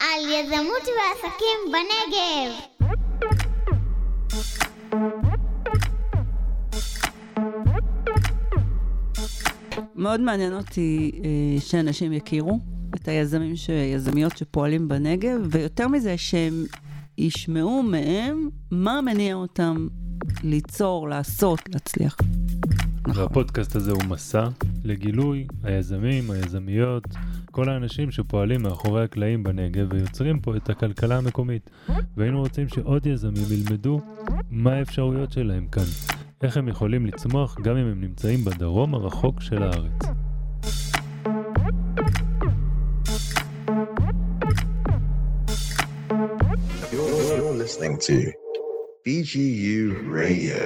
על יזמות ועסקים בנגב. מאוד מעניין אותי אה, שאנשים יכירו את היזמים, יזמיות שפועלים בנגב, ויותר מזה, שהם ישמעו מהם מה מניע אותם ליצור, לעשות, להצליח. והפודקאסט הזה הוא מסע לגילוי היזמים, היזמיות, כל האנשים שפועלים מאחורי הקלעים בנגב ויוצרים פה את הכלכלה המקומית. והיינו רוצים שעוד יזמים ילמדו מה האפשרויות שלהם כאן, איך הם יכולים לצמוח גם אם הם נמצאים בדרום הרחוק של הארץ. You're listening to BGU Radio.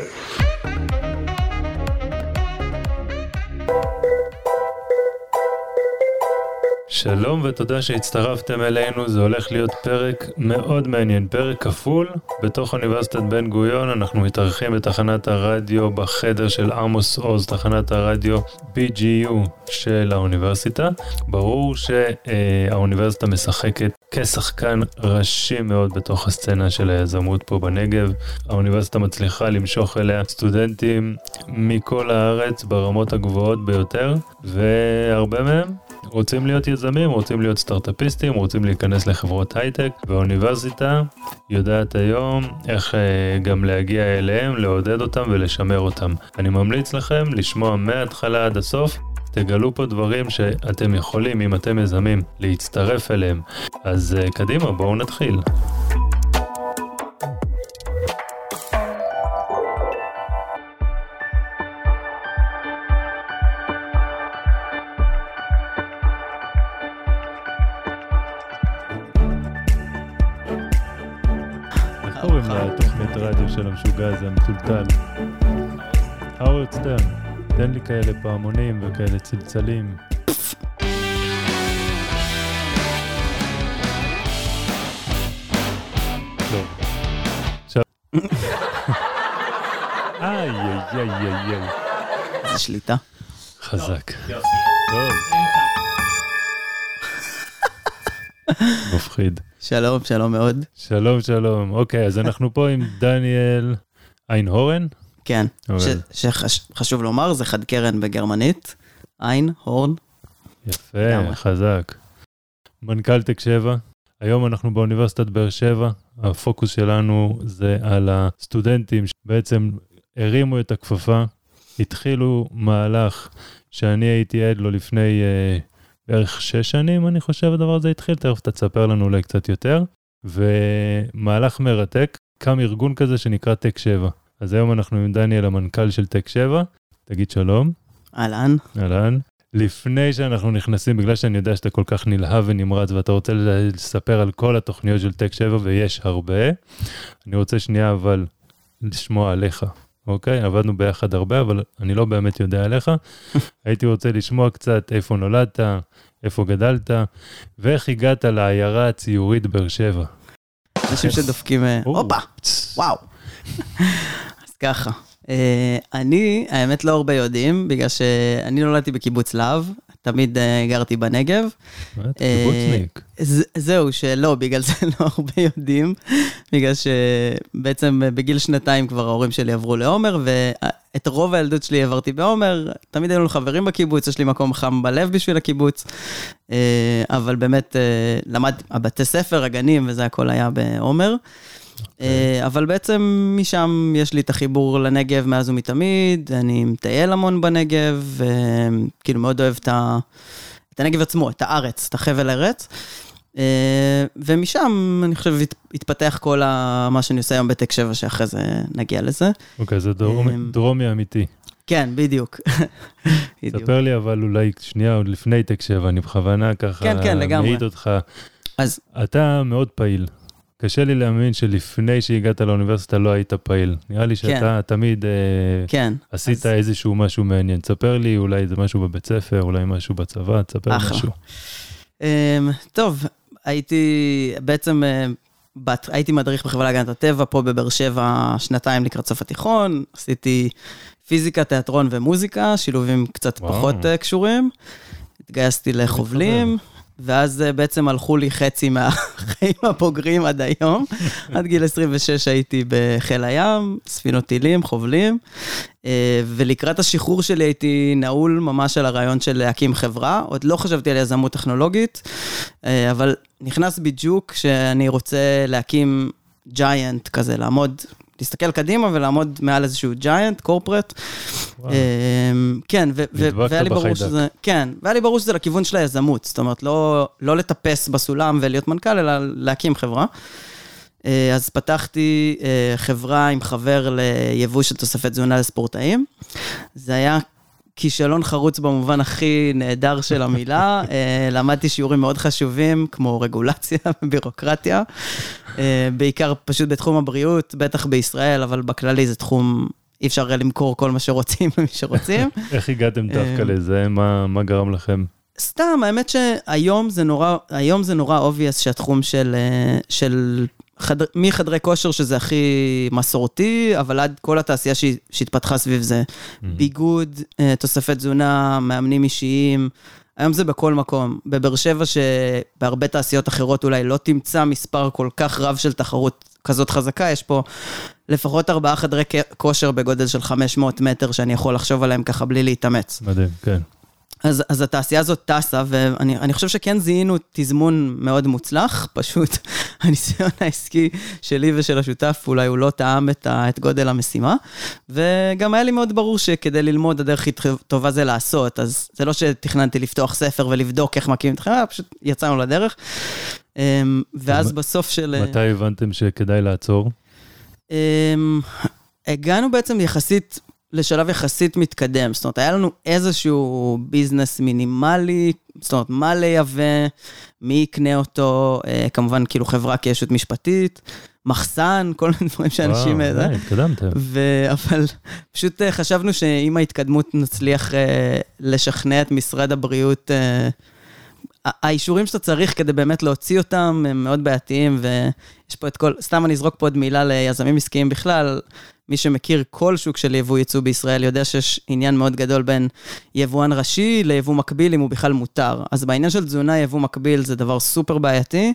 שלום ותודה שהצטרפתם אלינו, זה הולך להיות פרק מאוד מעניין, פרק כפול בתוך אוניברסיטת בן גוריון, אנחנו מתארחים בתחנת הרדיו בחדר של עמוס עוז, תחנת הרדיו BGU של האוניברסיטה. ברור שהאוניברסיטה משחקת כשחקן ראשי מאוד בתוך הסצנה של היזמות פה בנגב. האוניברסיטה מצליחה למשוך אליה סטודנטים מכל הארץ ברמות הגבוהות ביותר, והרבה מהם רוצים להיות יזמים, רוצים להיות סטארט-אפיסטים, רוצים להיכנס לחברות הייטק, והאוניברסיטה יודעת היום איך אה, גם להגיע אליהם, לעודד אותם ולשמר אותם. אני ממליץ לכם לשמוע מההתחלה עד הסוף. תגלו פה דברים שאתם יכולים, אם אתם יזמים, להצטרף אליהם. אז uh, קדימה, בואו נתחיל. של המשוגע הזה, המטולטל. האוורד סטרן, תן לי כאלה פעמונים וכאלה צלצלים. טוב. עכשיו... איי איי איי איי. איזה שליטה. חזק. טוב. מפחיד. שלום, שלום מאוד. שלום, שלום. אוקיי, אז אנחנו פה עם דניאל איינהורן. כן, שחשוב לומר, זה חד קרן בגרמנית. איין, הורן. יפה, חזק. מנכ"ל טק 7. היום אנחנו באוניברסיטת באר שבע. הפוקוס שלנו זה על הסטודנטים שבעצם הרימו את הכפפה, התחילו מהלך שאני הייתי עד לו לפני uh, בערך שש שנים, אני חושב, הדבר הזה התחיל, תכף אתה תספר לנו אולי קצת יותר. ומהלך מרתק, קם ארגון כזה שנקרא טק 7. אז היום אנחנו עם דניאל, המנכ"ל של טק 7. תגיד שלום. אהלן. אהלן. לפני שאנחנו נכנסים, בגלל שאני יודע שאתה כל כך נלהב ונמרץ ואתה רוצה לספר על כל התוכניות של טק 7 ויש הרבה, אני רוצה שנייה אבל לשמוע עליך. אוקיי? עבדנו ביחד הרבה, אבל אני לא באמת יודע עליך. הייתי רוצה לשמוע קצת איפה נולדת, איפה גדלת, ואיך הגעת לעיירה הציורית באר שבע. אנשים שדופקים, אה, הופה, וואו. אז ככה, אה, אני, האמת לא הרבה יודעים, בגלל שאני נולדתי בקיבוץ להב, תמיד uh, גרתי בנגב. קיבוצניק. Uh, זהו, שלא, בגלל זה לא הרבה יודעים, בגלל שבעצם בגיל שנתיים כבר ההורים שלי עברו לעומר, ואת רוב הילדות שלי העברתי בעומר, תמיד היינו חברים בקיבוץ, יש לי מקום חם בלב בשביל הקיבוץ, אבל באמת uh, למד, הבתי ספר, הגנים וזה הכל היה בעומר. אה, אבל בעצם משם יש לי את החיבור לנגב מאז ומתמיד, אני מטייל המון בנגב, וכאילו מאוד אוהב את, ה... את הנגב עצמו, את הארץ, את החבל ארץ. אה, ומשם, אני חושב, התפתח כל ה... מה שאני עושה היום בטק 7, שאחרי זה נגיע לזה. אוקיי, זה דרומי, אה, דרומי אמיתי. כן, בדיוק. ספר לי אבל אולי שנייה עוד לפני טק 7, אני בכוונה ככה כן, כן. מעיד אותך. אז... אתה מאוד פעיל. קשה לי להאמין שלפני שהגעת לאוניברסיטה לא היית פעיל. נראה לי שאתה כן. תמיד אה, כן. עשית אז... איזשהו משהו מעניין. תספר לי אולי זה משהו בבית ספר, אולי משהו בצבא, תספר אחלה. משהו. Um, טוב, הייתי בעצם, uh, בת, הייתי מדריך בחברה להגנת הטבע פה בבאר שבע שנתיים לקראת סוף התיכון, עשיתי פיזיקה, תיאטרון ומוזיקה, שילובים קצת וואו. פחות uh, קשורים. התגייסתי לחובלים. ואז אה, בעצם הלכו לי חצי מהחיים הבוגרים עד היום. עד גיל 26 הייתי בחיל הים, ספינות טילים, חובלים, אה, ולקראת השחרור שלי הייתי נעול ממש על הרעיון של להקים חברה. עוד לא חשבתי על יזמות טכנולוגית, אה, אבל נכנס בדיוק שאני רוצה להקים ג'יינט כזה, לעמוד להסתכל קדימה ולעמוד מעל איזשהו ג'יינט, קורפרט. כן, ו- ו- והיה לי ברור שזה, כן, והיה לי ברור שזה לכיוון של היזמות, זאת אומרת, לא, לא לטפס בסולם ולהיות מנכ"ל, אלא להקים חברה. אה, אז פתחתי אה, חברה עם חבר ליבוא של תוספי תזונה לספורטאים. זה היה כישלון חרוץ במובן הכי נהדר של המילה. אה, למדתי שיעורים מאוד חשובים, כמו רגולציה ובירוקרטיה. אה, בעיקר פשוט בתחום הבריאות, בטח בישראל, אבל בכללי זה תחום, אי אפשר למכור כל מה שרוצים למי שרוצים. איך הגעתם דווקא אה, לזה? מה, מה גרם לכם? סתם, האמת שהיום זה נורא, היום זה נורא obvious שהתחום של, של חדר, מחדרי כושר, שזה הכי מסורתי, אבל עד כל התעשייה שהתפתחה סביב זה. Mm-hmm. ביגוד, תוספי תזונה, מאמנים אישיים, היום זה בכל מקום. בבאר שבע, שבהרבה תעשיות אחרות אולי לא תמצא מספר כל כך רב של תחרות כזאת חזקה, יש פה לפחות ארבעה חדרי כושר בגודל של 500 מטר, שאני יכול לחשוב עליהם ככה בלי להתאמץ. מדהים, כן. אז, אז התעשייה הזאת טסה, ואני חושב שכן זיהינו תזמון מאוד מוצלח, פשוט הניסיון העסקי שלי ושל השותף, אולי הוא לא טעם את, ה, את גודל המשימה, וגם היה לי מאוד ברור שכדי ללמוד, הדרך הכי טובה זה לעשות, אז זה לא שתכננתי לפתוח ספר ולבדוק איך מקימים את החברה, פשוט יצאנו לדרך. אמ, ואז בסוף של... מתי הבנתם שכדאי לעצור? אמ, הגענו בעצם יחסית לשלב יחסית מתקדם. זאת אומרת, היה לנו איזשהו ביזנס מינימלי, זאת אומרת, מה לייבא, מי יקנה אותו, אה, כמובן, כאילו חברה כישות משפטית, מחסן, כל מיני דברים שאנשים... וואו, די, התקדמתם. אבל פשוט אה, חשבנו שעם ההתקדמות נצליח אה, לשכנע את משרד הבריאות. האישורים שאתה צריך כדי באמת להוציא אותם הם מאוד בעייתיים, ויש פה את כל, סתם אני אזרוק פה עוד מילה ליזמים עסקיים בכלל, מי שמכיר כל שוק של יבוא ייצוא בישראל יודע שיש עניין מאוד גדול בין יבואן ראשי ליבוא מקביל, אם הוא בכלל מותר. אז בעניין של תזונה, יבוא מקביל זה דבר סופר בעייתי,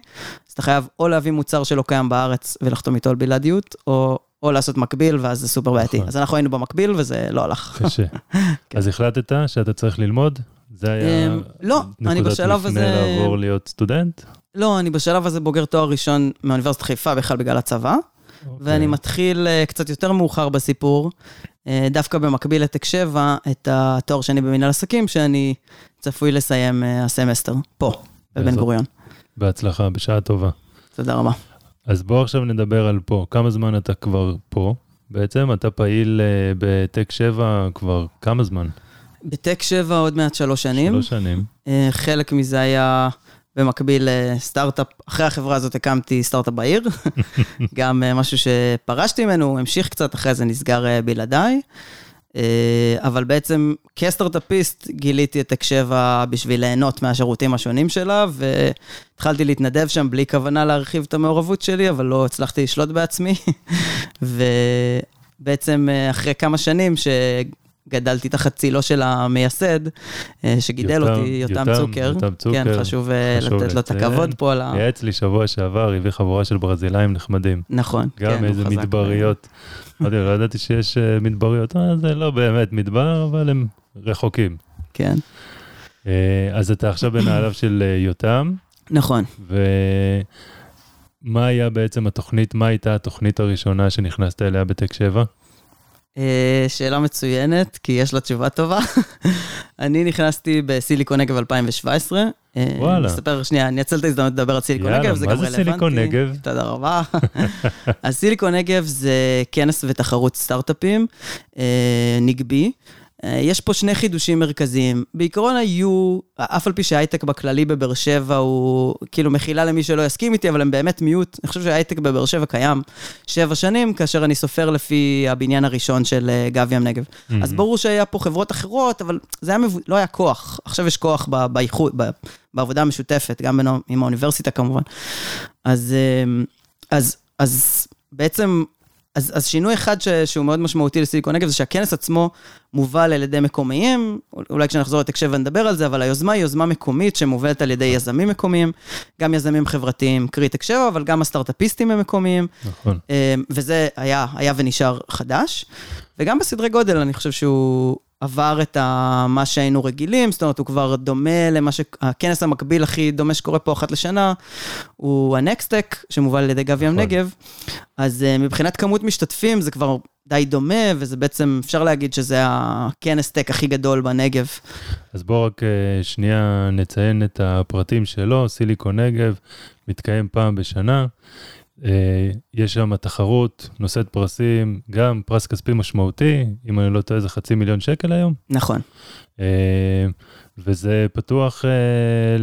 אז אתה חייב או להביא מוצר שלא קיים בארץ ולחתום איתו על בלעדיות, או, או לעשות מקביל, ואז זה סופר בעייתי. נכון. אז אנחנו היינו במקביל וזה לא הלך. קשה. כן. אז החלטת שאתה צריך ללמוד? זה היה אמ, לא, אני בשלב הזה... נקודת מפנה לעבור להיות סטודנט? לא, אני בשלב הזה בוגר תואר ראשון מאוניברסיטת חיפה, בכלל בגלל הצבא. Okay. אוקיי. ואני מתחיל uh, קצת יותר מאוחר בסיפור, uh, דווקא במקביל לתק 7, את התואר שני במנהל עסקים, שאני צפוי לסיים uh, הסמסטר, פה, בבן גוריון. בהצלחה, בשעה טובה. תודה רבה. אז בואו עכשיו נדבר על פה. כמה זמן אתה כבר פה? בעצם אתה פעיל בטק 7 כבר כמה זמן? בטק 7 עוד מעט שלוש שנים. שלוש שנים. Uh, חלק מזה היה... במקביל לסטארט-אפ, אחרי החברה הזאת הקמתי סטארט-אפ בעיר, גם אה, משהו שפרשתי ממנו, המשיך קצת, אחרי זה נסגר אה, בלעדיי. אה, אבל בעצם כסטארט-אפיסט גיליתי את הקשבה בשביל ליהנות מהשירותים השונים שלה, והתחלתי להתנדב שם בלי כוונה להרחיב את המעורבות שלי, אבל לא הצלחתי לשלוט בעצמי. ובעצם אחרי כמה שנים גדלתי תחת צילו של המייסד, אה, שגידל יותם, אותי, יותם, יותם צוקר. יותם צוקר. כן, חשוב, אה, חשוב לתת לו את הכבוד פה על ה... יעץ לי שבוע שעבר, הביא חבורה של ברזילאים נחמדים. נכון, גם כן, איזה מדבריות. לא לא ידעתי שיש אה, מדבריות, זה לא באמת מדבר, אבל הם רחוקים. כן. אז אתה עכשיו בנעליו של יותם. נכון. ומה היה בעצם התוכנית, מה הייתה התוכנית הראשונה שנכנסת אליה בטק 7? אה, שאלה מצוינת, כי יש לה תשובה טובה. אני נכנסתי בסיליקון נגב 2017. אה, וואלה. אני אספר שנייה, אני אצל את ההזדמנות לדבר על סיליקון נגב, זה גם רלוונטי. יאללה, מה זה סיליקון נגב? תודה רבה. אז סיליקון נגב זה כנס ותחרות סטארט-אפים, אה, נגבי. אה, יש פה שני חידושים מרכזיים. בעיקרון היו, אף על פי שהייטק בכללי בבאר שבע הוא כאילו מחילה למי שלא יסכים איתי, אבל הם באמת מיעוט. אני חושב שהייטק בבאר שבע קיים שבע שנים, כאשר אני סופר לפי הבניין הראשון של אה, גב ים נגב. Mm-hmm. אז ברור שהיה פה חברות אחרות, אבל זה היה מבו... לא היה כוח. עכשיו יש כוח באיחוד, בעבודה המשותפת, גם בינו, עם האוניברסיטה כמובן. אז, אה, אז, אז בעצם אז, אז שינוי אחד ש, שהוא מאוד משמעותי לסיליקון נגב זה שהכנס עצמו מובל על ידי מקומיים, אולי כשנחזור לתק 7 נדבר על זה, אבל היוזמה היא יוזמה מקומית שמובלת על ידי יזמים מקומיים, גם יזמים חברתיים, קרי תק 7, אבל גם הסטארט-אפיסטים הם מקומיים. נכון. אמ, וזה היה, היה ונשאר חדש. וגם בסדרי גודל, אני חושב שהוא עבר את ה, מה שהיינו רגילים, זאת אומרת, הוא כבר דומה למה ש... הכנס המקביל הכי דומה שקורה פה אחת לשנה, הוא הנקסטק, שמובל על ידי גב ים נכון. נגב. אז uh, מבחינת כמות משתתפים, זה כבר די דומה, וזה בעצם, אפשר להגיד שזה הכנס טק הכי גדול בנגב. אז בואו רק אה, שנייה נציין את הפרטים שלו, סיליקון נגב, מתקיים פעם בשנה. אה, יש שם תחרות, נושאת פרסים, גם פרס כספי משמעותי, אם אני לא טועה זה חצי מיליון שקל היום. נכון. אה, וזה פתוח אה,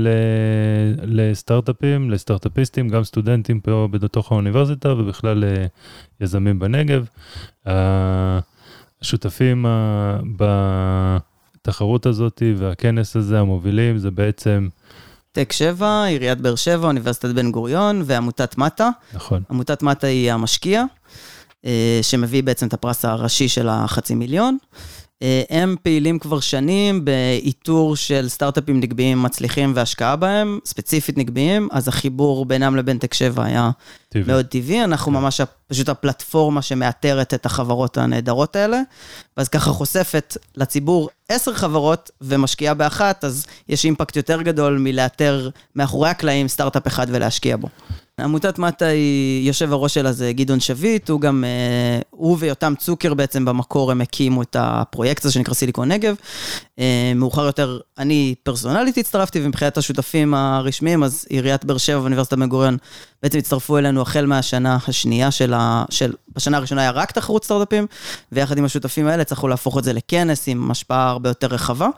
לסטארט-אפים, לסטארט-אפיסטים, גם סטודנטים פה בתוך האוניברסיטה ובכלל יזמים בנגב. השותפים בתחרות הזאת והכנס הזה, המובילים, זה בעצם, טק 7, עיריית באר שבע, אוניברסיטת בן גוריון ועמותת מטה. נכון, עמותת מטה היא המשקיע, אה, שמביא בעצם את הפרס הראשי של החצי מיליון. אה, הם פעילים כבר שנים באיתור של סטארט-אפים נגביים מצליחים והשקעה בהם, ספציפית נגביים, אז החיבור בינם לבין טק 7 היה טבעי. מאוד טבעי, אנחנו כן. ממש פשוט הפלטפורמה שמאתרת את החברות הנהדרות האלה, ואז ככה חושפת לציבור עשר חברות ומשקיעה באחת, אז יש אימפקט יותר גדול מלאתר מאחורי הקלעים סטארט-אפ אחד ולהשקיע בו. עמותת מטה היא, יושב הראש שלה זה גדעון שביט, הוא גם, אה, הוא ויותם צוקר בעצם במקור הם הקימו את הפרויקט הזה שנקרא סיליקון נגב. אה, מאוחר יותר, אני פרסונלית הצטרפתי, ומבחינת השותפים הרשמיים, אז עיריית באר שבע ואוניברסיטת בן גוריון בעצם הצטרפו אלינו החל מהשנה השנייה של ה... של... בשנה הראשונה היה רק תחרות סטארט-אפים, ויחד עם השותפים האלה הצלחנו להפוך את זה לכנס עם השפעה הרבה יותר רחבה.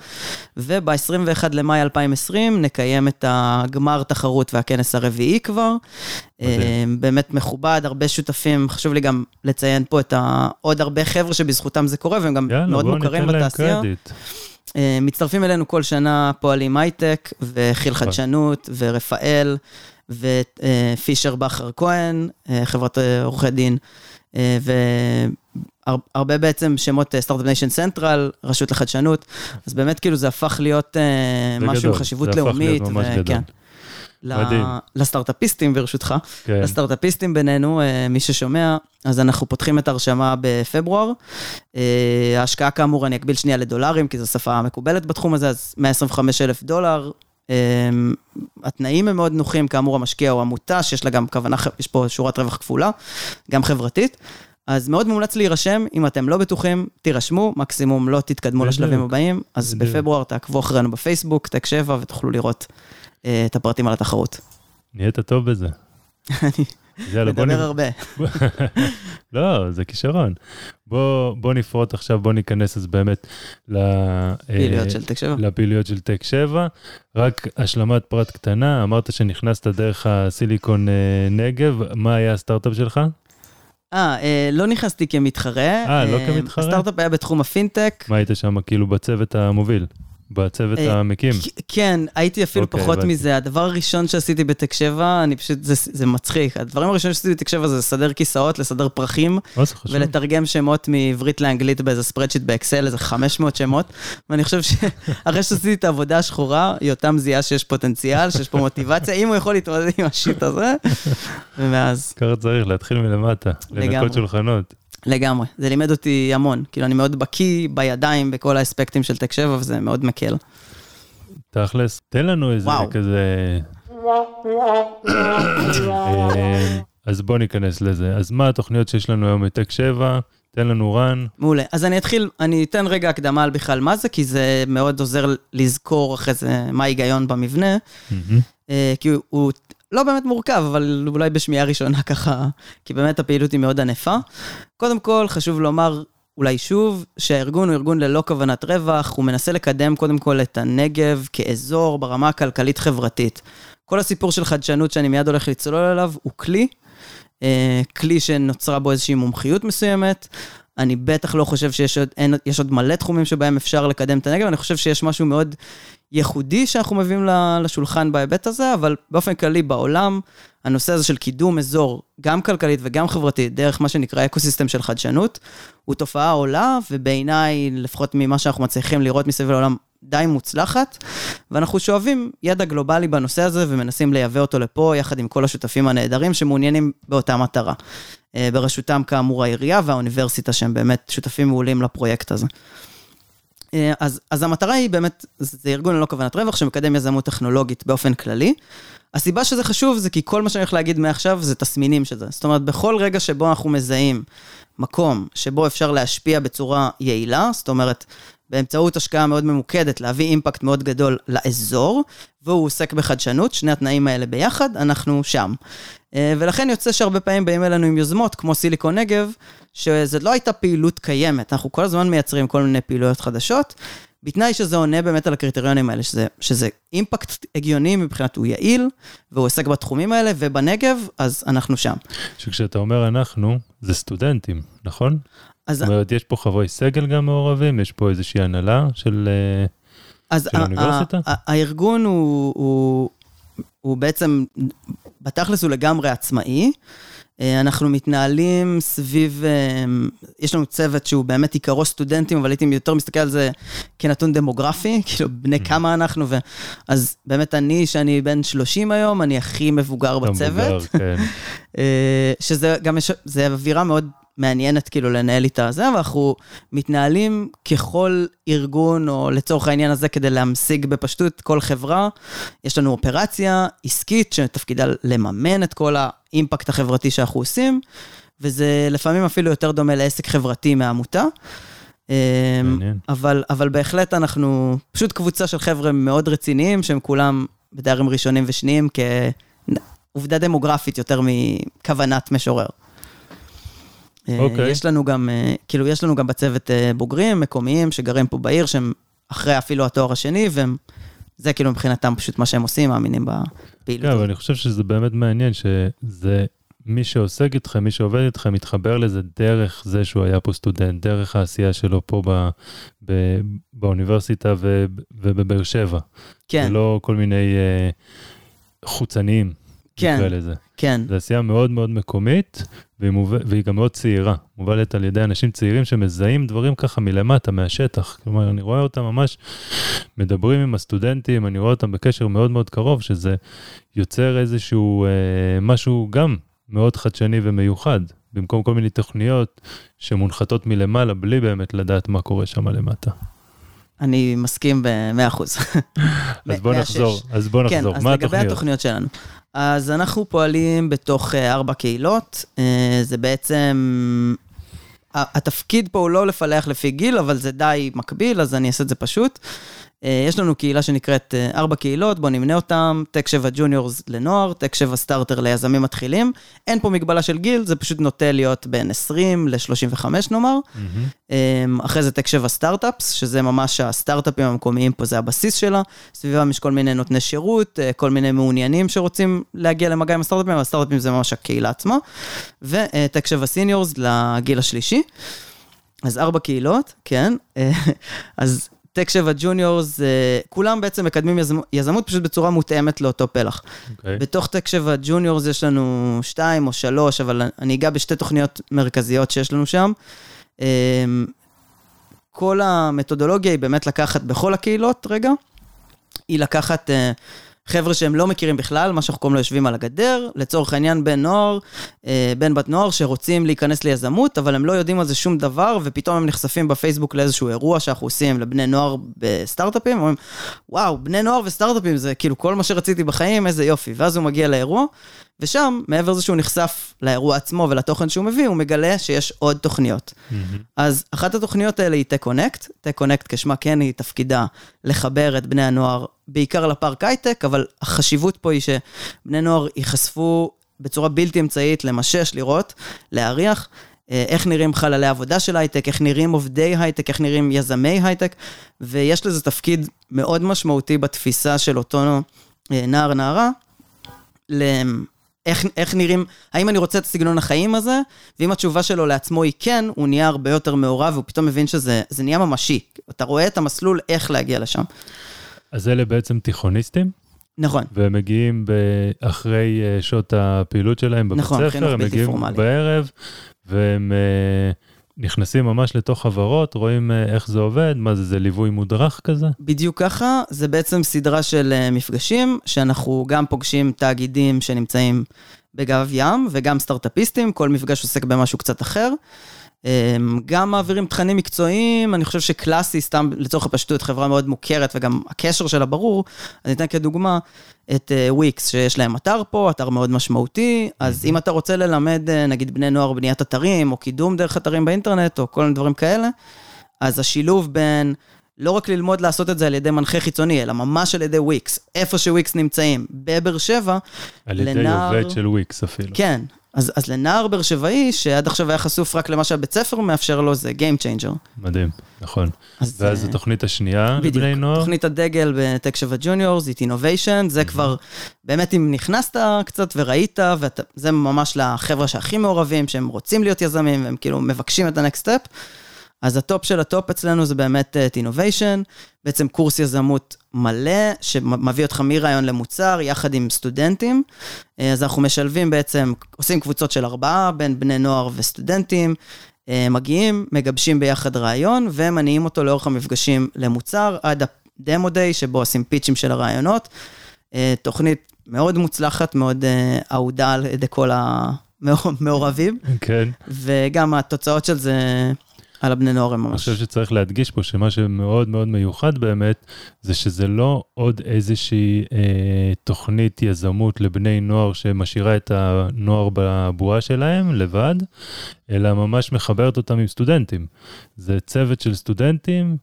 וב-21 למאי 2020 נקיים את הגמר תחרות והכנס הרביעי כבר. אה, באמת מכובד, הרבה שותפים, חשוב לי גם לציין פה את ה... עוד הרבה חבר'ה שבזכותם זה קורה, והם גם יאללה, מאוד מוכרים בתעשייה. קרדיט. אה, מצטרפים אלינו כל שנה פועלים הייטק, וכי"ל נכון. חדשנות, ורפאל, ופישר בכר חן, אה, חברת אה, עורכי דין, אה, והרבה בעצם שמות Start-Up Nation Central, רשות לחדשנות, אז באמת כאילו זה הפך להיות זה משהו עם גדול, חשיבות זה הפך להיות לאומית. ממש גדול. וכן. ל- מדהים. לסטארט-אפיסטים ברשותך, כן, לסטארט-אפיסטים בינינו, מי ששומע, אז אנחנו פותחים את ההרשמה בפברואר. ההשקעה כאמור, אני אקביל שנייה לדולרים, כי זו שפה מקובלת בתחום הזה, אז 125 אלף דולר. אה, התנאים הם מאוד נוחים, כאמור המשקיע הוא עמותה, שיש לה גם כוונה, יש פה שורת רווח כפולה, גם חברתית. אז מאוד מומלץ להירשם, אם אתם לא בטוחים, תירשמו, מקסימום לא תתקדמו בדיוק. לשלבים הבאים, אז בדיוק. בפברואר תעקבו אחרינו בפייסבוק, טק 7, ותוכלו לראות אה, את הפרטים על התחרות. נהיית טוב בזה. יאללה, בוא מדבר נ- הרבה. לא, זה כישרון. בוא, בוא נפרוט עכשיו, בוא ניכנס אז באמת אה, של טק 7. לפעילויות של טק 7. רק השלמת פרט קטנה, אמרת שנכנסת דרך הסיליקון אה, נגב, מה היה הסטארט-אפ שלך? אה, אה, לא נכנסתי כמתחרה. אה, לא כמתחרה? הסטארט-אפ היה בתחום הפינטק. מה היית שם כאילו בצוות המוביל? בצוות אה, המקים? כן, הייתי אפילו אוקיי, פחות הבנתי. מזה. הדבר הראשון שעשיתי בטק 7, אני פשוט, זה, זה מצחיק. הדברים הראשונים שעשיתי בטק 7 זה לסדר כיסאות, לסדר פרחים, חשוב. ולתרגם שמות מעברית לאנגלית באיזה spreadsheet באקסל, איזה 500 שמות. ואני חושב שאחרי שעשיתי את העבודה השחורה, יותם זיהה שיש פוטנציאל, שיש פה מוטיבציה, אם הוא יכול להתמודד עם השיט הזה. ומאז, ככה צריך להתחיל מלמטה, לגמרי. לנקות שולחנות. לגמרי. זה לימד אותי המון. כאילו, אני מאוד בקיא בידיים בכל האספקטים של טק 7, וזה מאוד מקל. תכלס, תן לנו איזה וואו. כזה... אה, אז בוא ניכנס לזה. אז מה התוכניות שיש לנו היום בטק 7? תן לנו רן. מעולה. אז אני אתחיל, אני אתן רגע הקדמה על בכלל מה זה, כי זה מאוד עוזר לזכור אחרי זה מה ההיגיון במבנה. אה, כי הוא, הוא לא באמת מורכב, אבל אולי בשמיעה ראשונה ככה, כי באמת הפעילות היא מאוד ענפה. קודם כל, חשוב לומר, אולי שוב, שהארגון הוא ארגון ללא כוונת רווח, הוא מנסה לקדם קודם כל את הנגב כאזור ברמה הכלכלית-חברתית. כל הסיפור של חדשנות שאני מיד הולך לצלול אליו הוא כלי, אה, כלי שנוצרה בו איזושהי מומחיות מסוימת. אני בטח לא חושב שיש עוד, אין, יש עוד מלא תחומים שבהם אפשר לקדם את הנגב, אני חושב שיש משהו מאוד ייחודי שאנחנו מביאים לשולחן בהיבט הזה, אבל באופן כללי בעולם, הנושא הזה של קידום אזור, גם כלכלית וגם חברתית, דרך מה שנקרא ecosystem של חדשנות, הוא תופעה עולה, ובעיניי, לפחות ממה שאנחנו מצליחים לראות מסביב לעולם, די מוצלחת, ואנחנו שואבים ידע גלובלי בנושא הזה ומנסים לייבא אותו לפה, יחד עם כל השותפים הנהדרים שמעוניינים באותה מטרה. אה, בראשותם כאמור העירייה והאוניברסיטה, שהם באמת שותפים מעולים לפרויקט הזה. אה, אז, אז המטרה היא באמת, זה ארגון ללא כוונת רווח שמקדם יזמות טכנולוגית באופן כללי. הסיבה שזה חשוב זה כי כל מה שאני הולך להגיד מעכשיו זה תסמינים של זה. זאת אומרת, בכל רגע שבו אנחנו מזהים מקום שבו אפשר להשפיע בצורה יעילה, זאת אומרת, באמצעות השקעה מאוד ממוקדת, להביא אימפקט מאוד גדול לאזור, והוא עוסק בחדשנות, שני התנאים האלה ביחד, אנחנו שם. אה, ולכן יוצא שהרבה פעמים באים אלינו עם יוזמות, כמו סיליקון נגב, שזו לא הייתה פעילות קיימת, אנחנו כל הזמן מייצרים כל מיני פעילויות חדשות, בתנאי שזה עונה באמת על הקריטריונים האלה, שזה, שזה אימפקט הגיוני מבחינת הוא יעיל, והוא עוסק בתחומים האלה, ובנגב, אז אנחנו שם. שכשאתה אומר אנחנו, זה סטודנטים, נכון? אז, זאת אומרת, יש פה חברי סגל גם מעורבים, יש פה איזושהי הנהלה של... אה, אז של האוניברסיטה? הארגון הוא, הוא, הוא בעצם, בתכלס הוא לגמרי עצמאי. אה, אנחנו מתנהלים סביב, אה, יש לנו צוות שהוא באמת עיקרו סטודנטים, אבל הייתי יותר מסתכל על זה כנתון דמוגרפי, כאילו בני כמה אנחנו, ו... אז באמת אני, שאני בן 30 היום, אני הכי מבוגר בצוות. מבוגר, כן. שזה גם, זה אווירה מאוד מעניינת כאילו לנהל איתה זה, ואנחנו מתנהלים ככל ארגון, או לצורך העניין הזה, כדי להמשיג בפשטות כל חברה. יש לנו אופרציה עסקית שתפקידה לממן את כל האימפקט החברתי שאנחנו עושים, וזה לפעמים אפילו יותר דומה לעסק חברתי מעמותה. אה, מעניין. אבל, אבל בהחלט אנחנו פשוט קבוצה של חבר'ה מאוד רציניים, שהם כולם בתארים ראשונים ושניים כעובדה דמוגרפית יותר מכוונת משורר. אה, אוקיי. יש לנו גם, אה, כאילו, יש לנו גם בצוות אה, בוגרים מקומיים שגרים פה בעיר, שהם אחרי אפילו התואר השני, והם, זה כאילו מבחינתם פשוט מה שהם עושים, מאמינים בפעילות. כן, אבל. אני חושב שזה באמת מעניין, שזה מי שעוסק איתכם, מי שעובד איתכם, מתחבר לזה דרך זה שהוא היה פה סטודנט, דרך העשייה שלו פה ב, ב, באוניברסיטה ו, ובבאר שבע. כן, ולא כל מיני אה, חוצניים, כן. נקרא לזה. כן, זו עשייה מאוד מאוד מקומית, והיא, מוב... והיא גם מאוד צעירה. מובלת על ידי אנשים צעירים שמזהים דברים ככה מלמטה, מהשטח. כלומר, אני רואה אותם ממש מדברים עם הסטודנטים, אני רואה אותם בקשר מאוד מאוד קרוב, שזה יוצר איזשהו אה, משהו גם מאוד חדשני ומיוחד, במקום כל מיני תוכניות שמונחתות מלמעלה, בלי באמת לדעת מה קורה שם למטה. אני מסכים ב-100 אחוז. אז בוא נחזור, אז בוא נחזור. כן, אז מה לגבי התוכניות? שלנו. אז אנחנו פועלים בתוך אה, ארבע קהילות. אה, זה בעצם... התפקיד פה הוא לא לפלח לפי גיל, אבל זה די מקביל, אז אני אעשה את זה פשוט. אה, יש לנו קהילה שנקראת אה, ארבע קהילות, בואו נמנה אותם, טק 7 ג'וניורס לנוער, טק 7 סטארטר ליזמים מתחילים. אין פה מגבלה של גיל, זה פשוט נוטה להיות בין 20 ל-35 נאמר. אמ, אחרי זה טק 7 סטארט-אפס, שזה ממש הסטארט-אפים המקומיים פה, זה הבסיס שלה. סביבם יש כל מיני נותני שירות, אה, כל מיני מעוניינים שרוצים להגיע למגע עם הסטארט-אפים, הסטארט-אפים זה ממש הקהילה עצמה. וטק 7 סיניורס לגיל השלישי. אז ארבע קהילות, כן. אז טק 7 ג'וניורס, אה, כולם בעצם מקדמים יזמ- יזמות פשוט בצורה מותאמת לאותו פלח. אוקיי. בתוך טק 7 ג'וניורס יש לנו שתיים או שלוש, אבל אני אגע בשתי תוכניות מרכזיות שיש לנו שם. אמ, כל המתודולוגיה היא באמת לקחת בכל הקהילות, רגע, היא לקחת אה, חבר'ה שהם לא מכירים בכלל, מה שאנחנו קוראים לו יושבים על הגדר, לצורך העניין בן נוער, אה, בן בת נוער שרוצים להיכנס ליזמות, אבל הם לא יודעים על זה שום דבר, ופתאום הם נחשפים בפייסבוק לאיזשהו אירוע שאנחנו עושים לבני נוער בסטארט-אפים, אומרים, וואו, בני נוער וסטארט-אפים זה כאילו כל מה שרציתי בחיים, איזה יופי. ואז הוא מגיע לאירוע, ושם, מעבר לזה שהוא נחשף לאירוע עצמו ולתוכן שהוא מביא, הוא מגלה שיש עוד תוכניות. מהמם. אז אחת התוכניות האלה היא Tech-Connect. Tech-Connect כשמה כן היא תפקידה לחבר את בני הנוער, בעיקר לפארק הייטק, אבל החשיבות פה היא שבני נוער ייחשפו בצורה בלתי אמצעית למשש, לראות, להריח. אה, איך נראים חללי עבודה של הייטק, איך נראים עובדי הייטק, איך נראים יזמי הייטק, ויש לזה תפקיד מאוד משמעותי בתפיסה של אותו אה, נער, נערה, איך, איך נראים, האם אני רוצה את סגנון החיים הזה? ואם התשובה שלו לעצמו היא כן, הוא נהיה הרבה יותר מעורב, והוא פתאום מבין שזה זה נהיה ממשי. אתה רואה את המסלול איך להגיע לשם. אז אלה בעצם תיכוניסטים, נכון. והם מגיעים אחרי אה, שעות הפעילות שלהם בבית נכון, ספר, הם מגיעים פורמלי. בערב, והם אה, נכנסים ממש לתוך חברות, רואים אה, איך זה עובד, מה זה, זה ליווי מודרך כזה? בדיוק ככה, זה בעצם סדרה של אה, מפגשים, שאנחנו גם פוגשים תאגידים שנמצאים בגב ים, וגם סטארט-אפיסטים, כל מפגש עוסק במשהו קצת אחר. אה, גם מעבירים תכנים מקצועיים, אני חושב שקלאסי, סתם לצורך הפשטות, חברה מאוד מוכרת, וגם הקשר שלה ברור. אני אתן כדוגמה את וויקס, שיש להם אתר פה, אתר מאוד משמעותי, אז אם אתה רוצה ללמד, אה, נגיד, בני נוער בניית אתרים, או קידום דרך אתרים באינטרנט, או כל מיני דברים כאלה, אז השילוב בין לא רק ללמוד לעשות את זה על ידי מנחה חיצוני, אלא ממש על ידי וויקס, איפה שוויקס נמצאים, בבאר שבע, על ידי לנער- עובד של וויקס אפילו. כן. אז, אז לנער באר שבעי, שעד עכשיו היה חשוף רק למה שהבית ספר מאפשר לו, זה Game Changer. מדהים, נכון. אז, ואז אה, התוכנית השנייה בדיוק. לבני נוער? תוכנית הדגל בטק 7 ג'וניורס, Youth Innovation, זה כבר, באמת אם נכנסת קצת וראית, וזה ממש לחבר'ה שהכי מעורבים, שהם רוצים להיות יזמים, והם כאילו מבקשים את ה-next step. אז הטופ של הטופ אצלנו זה באמת Youth Innovation, בעצם קורס יזמות מלא, שמביא אותך מרעיון למוצר, יחד עם סטודנטים. אה, אז אנחנו משלבים בעצם, עושים קבוצות של ארבעה, בין בני נוער וסטודנטים, אה, מגיעים, מגבשים ביחד רעיון, ומניעים אותו לאורך המפגשים למוצר, עד הדמו דיי, שבו עושים פיצ'ים של הרעיונות. אה, תוכנית מאוד מוצלחת, מאוד אה, אהודה על ידי כל המעורבים, כן. וגם התוצאות של זה על הבני נוער הם אני ממש... חושב שצריך להדגיש פה שמה שמאוד מאוד מיוחד באמת, זה שזה לא עוד איזושהי אה, תוכנית יזמות לבני נוער שמשאירה את הנוער בבועה שלהם לבד, אלא ממש מחברת אותם עם סטודנטים. זה צוות של סטודנטים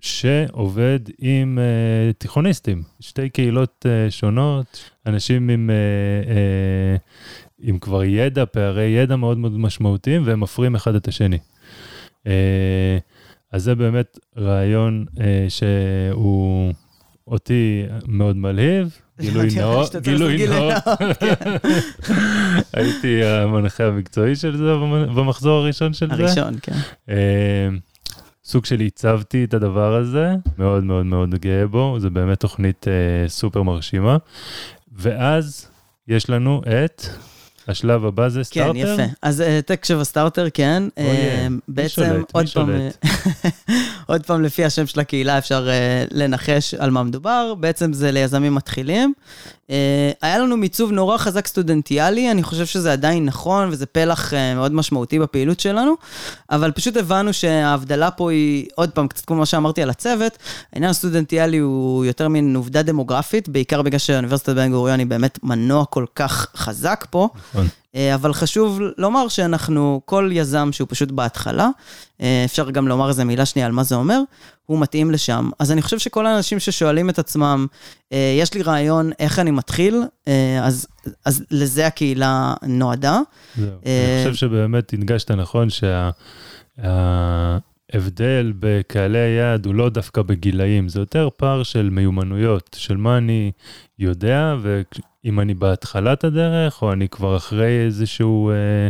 שעובד עם אה, תיכוניסטים, שתי קהילות אה, שונות, אנשים עם... אה, אה, עם כבר ידע, פערי ידע מאוד מאוד משמעותיים, והם מפרים אחד את השני. אה, אז זה באמת רעיון אה, שהוא אותי מאוד מלהיב, גילוי נאות, גילוי נאות. הייתי המנחה המקצועי של זה במ- במחזור הראשון של זה. הראשון, כן. אה, סוג של עיצבתי את הדבר הזה, מאוד מאוד מאוד גאה בו, זה באמת תוכנית סופר מרשימה. ואז יש לנו את השלב הבא זה כן, סטארטר. יפה. אז אה, טק 7 סטארטר, כן. Oh, yeah. מי בעצם, שולט? מי עוד פעם, שולט? עוד פעם, לפי השם של הקהילה אפשר אה, לנחש על מה מדובר. בעצם זה ליזמים מתחילים. אה, היה לנו מיצוב נורא חזק סטודנטיאלי, אני חושב שזה עדיין נכון, וזה פלח אה, מאוד משמעותי בפעילות שלנו, אבל פשוט הבנו שההבדלה פה היא, עוד פעם, קצת כמו מה שאמרתי על הצוות, העניין הסטודנטיאלי הוא יותר מין עובדה דמוגרפית, בעיקר בגלל שאוניברסיטת בן גוריון היא באמת מנוע כל כך חזק פה. נכון. אה, אבל חשוב לומר שאנחנו, כל יזם שהוא פשוט בהתחלה, אה, אפשר גם לומר איזה מילה שנייה על מה זה אומר, הוא מתאים לשם. אז אני חושב שכל האנשים ששואלים את עצמם, אה, יש לי רעיון איך אני מתחיל, אז, אז לזה הקהילה נועדה. זהו. אני חושב שבאמת הדגשת נכון שההבדל בקהלי היעד הוא לא דווקא בגילאים, זה יותר פער של מיומנויות, של מה אני יודע, ואם אני בהתחלת הדרך, או אני כבר אחרי איזשהו, אה,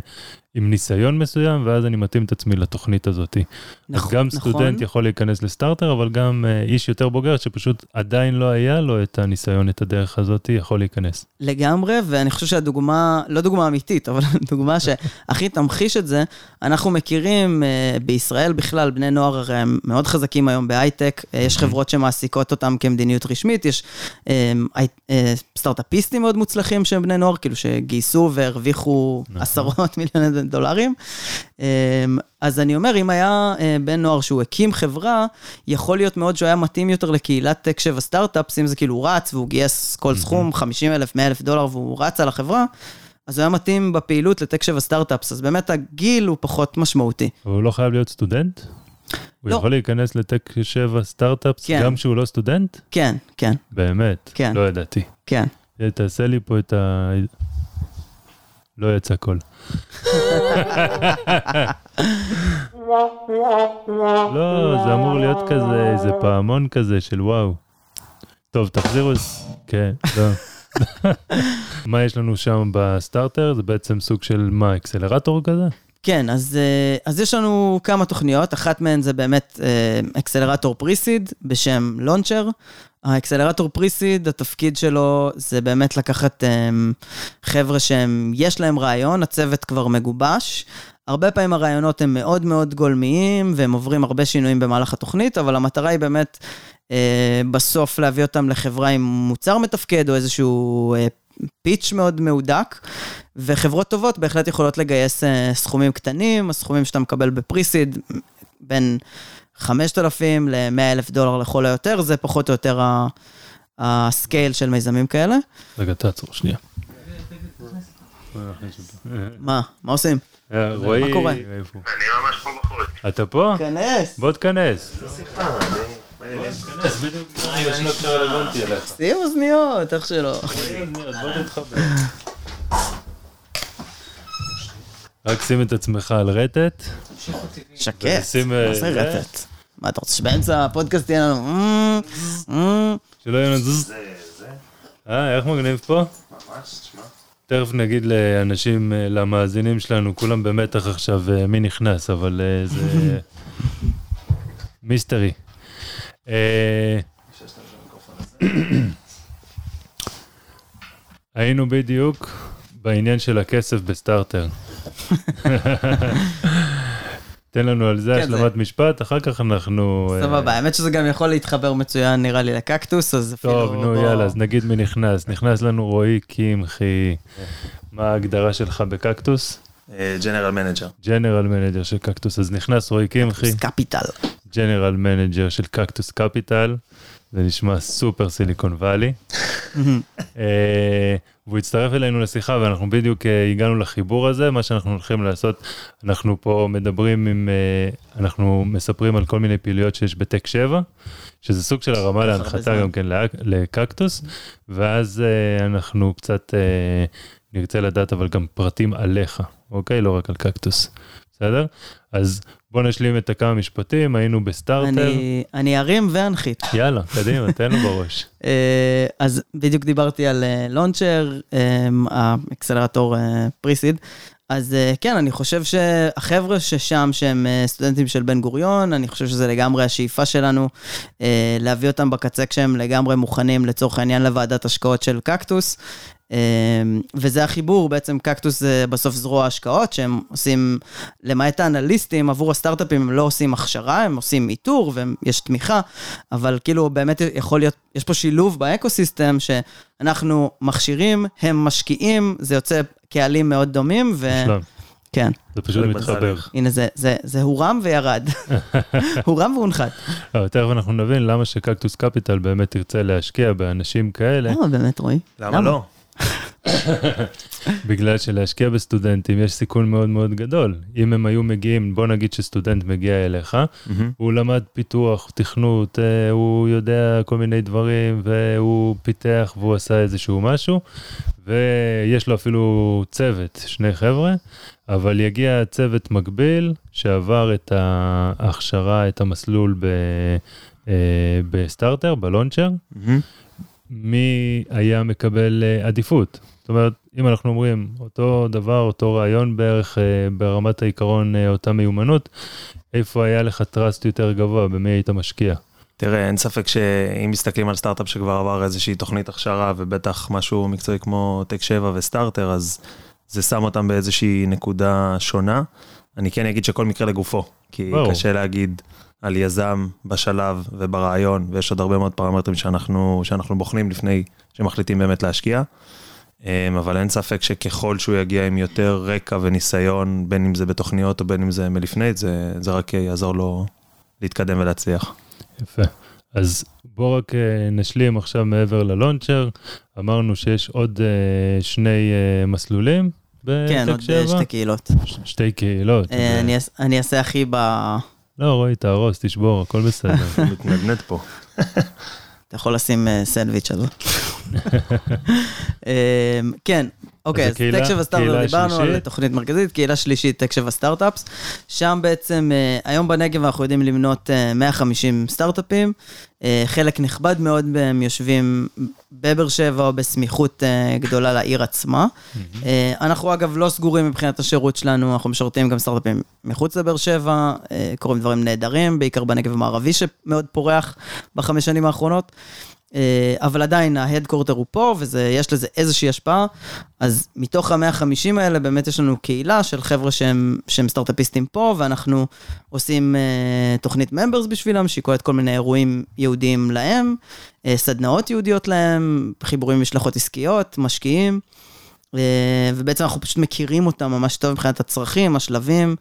עם ניסיון מסוים, ואז אני מתאים את עצמי לתוכנית הזאת. אז נכון, גם נכון. סטודנט יכול להיכנס לסטארטר, אבל גם אה, איש יותר בוגר שפשוט עדיין לא היה לו את הניסיון, את הדרך הזאת, יכול להיכנס. לגמרי, ואני חושב שהדוגמה, לא דוגמה אמיתית, אבל דוגמה שהכי תמחיש את זה, אנחנו מכירים אה, בישראל בכלל, בני נוער הרי הם מאוד חזקים היום בהייטק, אה, יש חברות שמעסיקות אותם כמדיניות רשמית, יש אה, סטארט-אפיסטים מאוד מוצלחים שהם בני נוער, כאילו שגייסו והרוויחו נכון. עשרות מיליוני דולרים. אה, אז אני אומר, אם היה אה, בן נוער שהוא הקים חברה, יכול להיות מאוד שהוא היה מתאים יותר לקהילת טק 7 סטארט-אפס, אם זה כאילו הוא רץ והוא גייס כל סכום, 50 אלף, 100 אלף דולר, והוא רץ על החברה, אז הוא היה מתאים בפעילות לטק 7 סטארט-אפס, אז באמת הגיל הוא פחות משמעותי. אבל הוא לא חייב להיות סטודנט? הוא לא. יכול להיכנס ל-Tech 7 סטארט-אפס כן. גם שהוא לא סטודנט? כן, כן, באמת? כן. לא ידעתי. כן. תעשה לי פה את ה... לא יצא קול. לא, זה אמור להיות כזה, איזה פעמון כזה של וואו. טוב, תחזירו... כן, לא. מה יש לנו שם בסטארטר? זה בעצם סוג של מה, אקסלרטור כזה? כן, אז, אה, אז יש לנו כמה תוכניות, אחת מהן זה באמת אה, אקסלרטור פריסיד בשם לונצ'ר. האקסלרטור פריסיד, התפקיד שלו זה באמת לקחת אה, חבר'ה שהם, יש להם רעיון, הצוות כבר מגובש. הרבה פעמים הרעיונות הם מאוד מאוד גולמיים, והם עוברים הרבה שינויים במהלך התוכנית, אבל המטרה היא באמת אה, בסוף להביא אותם לחברה עם מוצר מתפקד, או איזשהו אה, פיץ' מאוד מהודק, וחברות טובות בהחלט יכולות לגייס אה, סכומים קטנים, הסכומים שאתה מקבל בפריסיד, בין 5,000 ל-100 אלף דולר לכל היותר, זה פחות או יותר הסקייל של מיזמים כאלה. רגע, תעצור שנייה. מה? מה עושים? אה, רועי, מה קורה? הוא? אני ממש פה בחוץ. אתה פה? כנס. בוא תכנס. שים אוזניות, איך שלא. רק שים את עצמך על רטט. שקט, אה, מה זה? רטט? מה, אתה רוצה שבאמצע הפודקאסט תהיה לנו... "אה, אה"? שלא יהיה לנו זוז. אה, איך מגניב פה? ממש, תשמע. תכף נגיד לאנשים, אה, למאזינים שלנו, כולם במתח עכשיו מי נכנס, אבל זה מיסטרי. היינו בדיוק בעניין של הכסף בסטארטר. תן לנו על זה כן, זה- השלמת משפט, אחר כך אנחנו... אה, סבבה, האמת שזה גם יכול להתחבר מצוין נראה לי לקקטוס, אז אפילו... טוב, נו בוא- יאללה, אז נגיד מי נכנס. נכנס לנו רועי קמחי. מה ההגדרה שלך בקקטוס? ג'נרל מנג'ר. General manager של קקטוס, אז נכנס רועי קמחי, קפיטל. ג'נרל מנג'ר של קקטוס קפיטל, זה נשמע סופר Silicon Valley. אה, והוא הצטרף אלינו לשיחה ואנחנו בדיוק אה, הגענו לחיבור הזה, מה שאנחנו הולכים לעשות, אנחנו פה מדברים עם, אה, אנחנו מספרים על כל מיני פעילויות שיש ב-Tech 7, שזה סוג של הרמה להנחתה. גם כן לקקטוס, ואז אנחנו קצת נרצה לדעת אבל גם פרטים עליך, אוקיי? לא רק על קקטוס, בסדר? אז בוא נשלים את הכמה משפטים, היינו בסטארטר. אני- אני ארים ואנחית. יאללה, קדימה, תן לו בראש. אה, אז בדיוק דיברתי על לונצ'ר, האקסלרטור פריסיד. אז אה, כן, אני חושב שהחבר'ה ששם, שהם אה, סטודנטים של בן גוריון, אני חושב שזה לגמרי השאיפה שלנו אה, להביא אותם בקצה כשהם לגמרי מוכנים לצורך העניין לוועדת השקעות של קקטוס. אה, וזה החיבור, בעצם קקטוס זה בסוף זרוע השקעות, שהם עושים, למעט האנליסטים, עבור הסטארט-אפים הם לא עושים הכשרה, הם עושים איתור ויש תמיכה, אבל כאילו באמת יכול להיות, יש פה שילוב באקוסיסטם שאנחנו מכשירים, הם משקיעים, זה יוצא קהלים מאוד דומים, ו... שלום, כן, זה פשוט מתחבר. הנה זה, זה, זה הורם וירד. הורם והונחת. לא, תכף אנחנו נבין למה שקקטוס קפיטל באמת תרצה להשקיע באנשים כאלה, למה באמת, רועי? למה לא? בגלל שלהשקיע בסטודנטים יש סיכון מאוד מאוד גדול. אם הם היו מגיעים, בוא נגיד שסטודנט מגיע אליך, הוא למד פיתוח, תכנות, אה, הוא יודע כל מיני דברים, והוא פיתח והוא עשה איזשהו משהו, ויש לו אפילו צוות, שני חבר'ה, אבל יגיע צוות מקביל שעבר את ההכשרה, את המסלול ב, אה, בסטארטר, בלונצ'ר, מי היה מקבל אה, עדיפות. זאת אומרת, אם אנחנו אומרים אותו דבר, אותו רעיון בערך אה, ברמת העיקרון, אה, אותה מיומנות, איפה היה לך trust יותר גבוה, במי היית משקיע? תראה, אין ספק שאם מסתכלים על סטארט-אפ שכבר עבר איזושהי תוכנית הכשרה, ובטח משהו מקצועי כמו Tech 7 וסטארטר, אז זה שם אותם באיזושהי נקודה שונה. אני כן אגיד שכל מקרה לגופו, כי ברור. קשה להגיד על יזם בשלב וברעיון, ויש עוד הרבה מאוד פרמטרים שאנחנו, שאנחנו בוחנים לפני שמחליטים באמת להשקיע. אמ, אבל אין ספק שככל שהוא יגיע עם יותר רקע וניסיון, בין אם זה בתוכניות או בין אם זה מלפני, זה, זה רק יעזור לו להתקדם ולהצליח. יפה. אז בוא רק אה, נשלים עכשיו מעבר ללונצ'ר. אמרנו שיש עוד אה, שני אה, מסלולים כן, עוד 7. שתי קהילות. שתי קהילות. אה, אני אעשה הכי ב... לא, רועי, תהרוס, תשבור, הכל בסדר. מתנדנד פה. אתה יכול לשים אה, סנדוויץ' על זה. אה, כן, אוקיי, אז סטארט-אפ קהילה דיברנו על? תוכנית מרכזית, קהילה שלישית, טק שבע סטארט-אפס. שם בעצם, אה, היום בנגב אנחנו יודעים למנות אה, 150 סטארט-אפים. אה, חלק נכבד מאוד מהם יושבים בבאר שבע או בסמיכות אה, גדולה לעיר עצמה. אה, אנחנו אגב לא סגורים מבחינת השירות שלנו, אנחנו משרתים גם סטארט-אפים מחוץ לבאר שבע, אה, קורים דברים נהדרים, בעיקר בנגב המערבי שמאוד פורח בחמש שנים האחרונות. אה, אבל עדיין ההדקורטר הוא פה, ויש לזה איזושהי השפעה. אז מתוך ה-150 האלה, באמת יש לנו קהילה של חבר'ה שהם, שהם סטארט-אפיסטים פה, ואנחנו עושים אה, תוכנית members בשבילם, שהיא כוללת כל מיני אירועים ייעודיים להם, אה, סדנאות ייעודיות להם, חיבורים משלחות עסקיות, משקיעים, ובעצם אנחנו פשוט מכירים אותם ממש טוב מבחינת הצרכים, השלבים,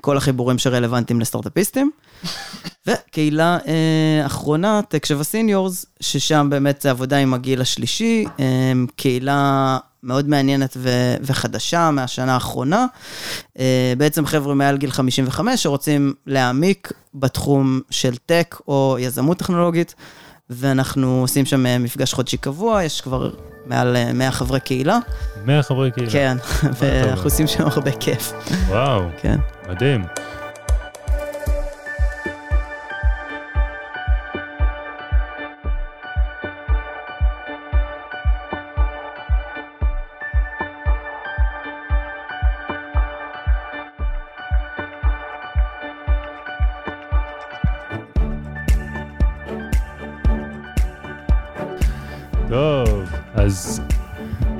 כל החיבורים שרלוונטיים לסטארט-אפיסטים. וקהילה אה, אחרונה, Tech שבע seniors, ששם באמת זה עבודה עם הגיל השלישי, אה, קהילה מאוד מעניינת ו- וחדשה מהשנה האחרונה. אה, בעצם חבר'ה מעל גיל 55 שרוצים להעמיק בתחום של טק או יזמות טכנולוגית, ואנחנו עושים שם אה, מפגש חודשי קבוע, יש כבר מעל אה, 100 חברי קהילה. 100 חברי קהילה. כן? ואנחנו עושים שם הרבה כיף. וואו, כן. מדהים. אז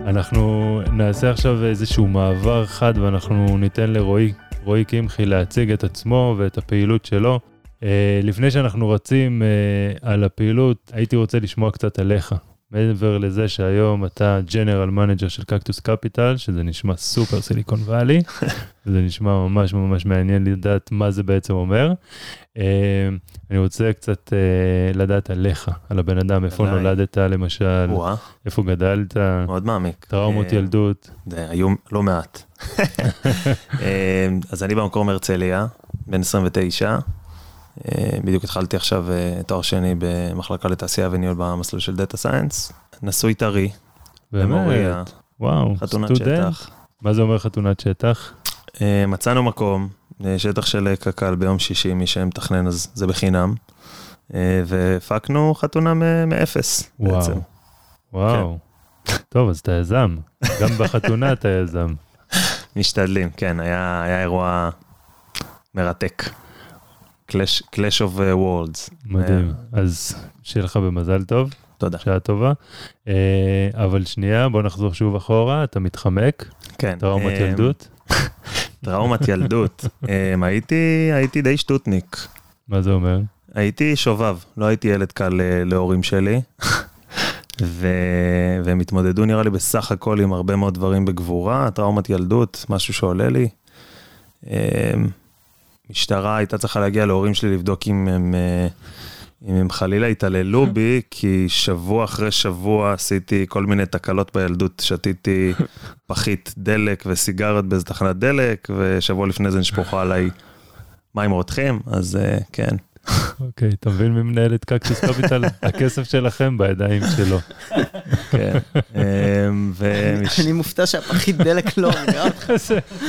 אנחנו נעשה עכשיו איזשהו מעבר חד ואנחנו ניתן לרועי, רועי קמחי להציג את עצמו ואת הפעילות שלו. Uh, לפני שאנחנו רצים uh, על הפעילות, הייתי רוצה לשמוע קצת עליך. מעבר לזה שהיום אתה general manager של קקטוס קפיטל, שזה נשמע סופר Silicon Valley, וזה נשמע ממש ממש מעניין לדעת מה זה בעצם אומר. Uh, אני רוצה קצת uh, לדעת עליך, על הבן אדם, איפה. נולדת למשל, איפה גדלת, מאוד מעמיק. טראומות אה, ילדות. זה היו לא מעט. אה, אז אני במקור מהרצליה, בן 29. אה, בדיוק התחלתי עכשיו אה, תואר שני במחלקה לתעשייה וניהול במסלול של data science. נשוי טרי, באמת, וואו, חתונת סטודנט. שטח. מה זה אומר חתונת שטח? אה, מצאנו מקום, שטח של קק"ל ביום שישי, מי שמתכנן אז זה בחינם. והפקנו חתונה מאפס בעצם. וואו, וואו. טוב, אז אתה יזם. גם בחתונה אתה יזם. משתדלים, כן, היה, היה אירוע מרתק. Clash, Clash of uh, Worlds. מדהים. אז שיהיה לך במזל טוב, תודה. שעה טובה. אה, אבל שנייה, בוא נחזור שוב אחורה, אתה מתחמק, כן. טראומת אה, ילדות. טראומת ילדות. אה, הייתי, הייתי די שטוטניק. מה זה אומר? הייתי שובב, לא הייתי ילד קל אה, להורים שלי. ו... והם התמודדו נראה לי בסך הכל עם הרבה מאוד דברים בגבורה, טראומת ילדות, משהו שעולה לי. אה, משטרה הייתה צריכה להגיע להורים שלי לבדוק אם הם, אה, אם הם חלילה התעללו בי, כי שבוע אחרי שבוע עשיתי כל מיני תקלות בילדות, שתיתי פחית דלק וסיגרת באיזה תחנת דלק, ושבוע לפני זה נשפוכו עליי מים רותחים, אז אה, כן. אוקיי, אתה מבין מי מנהל את קקטוס קפיטל? הכסף שלכם בידיים שלו. כן. אמ, אני מופתע שהפחית דלק לא הרגה אותך.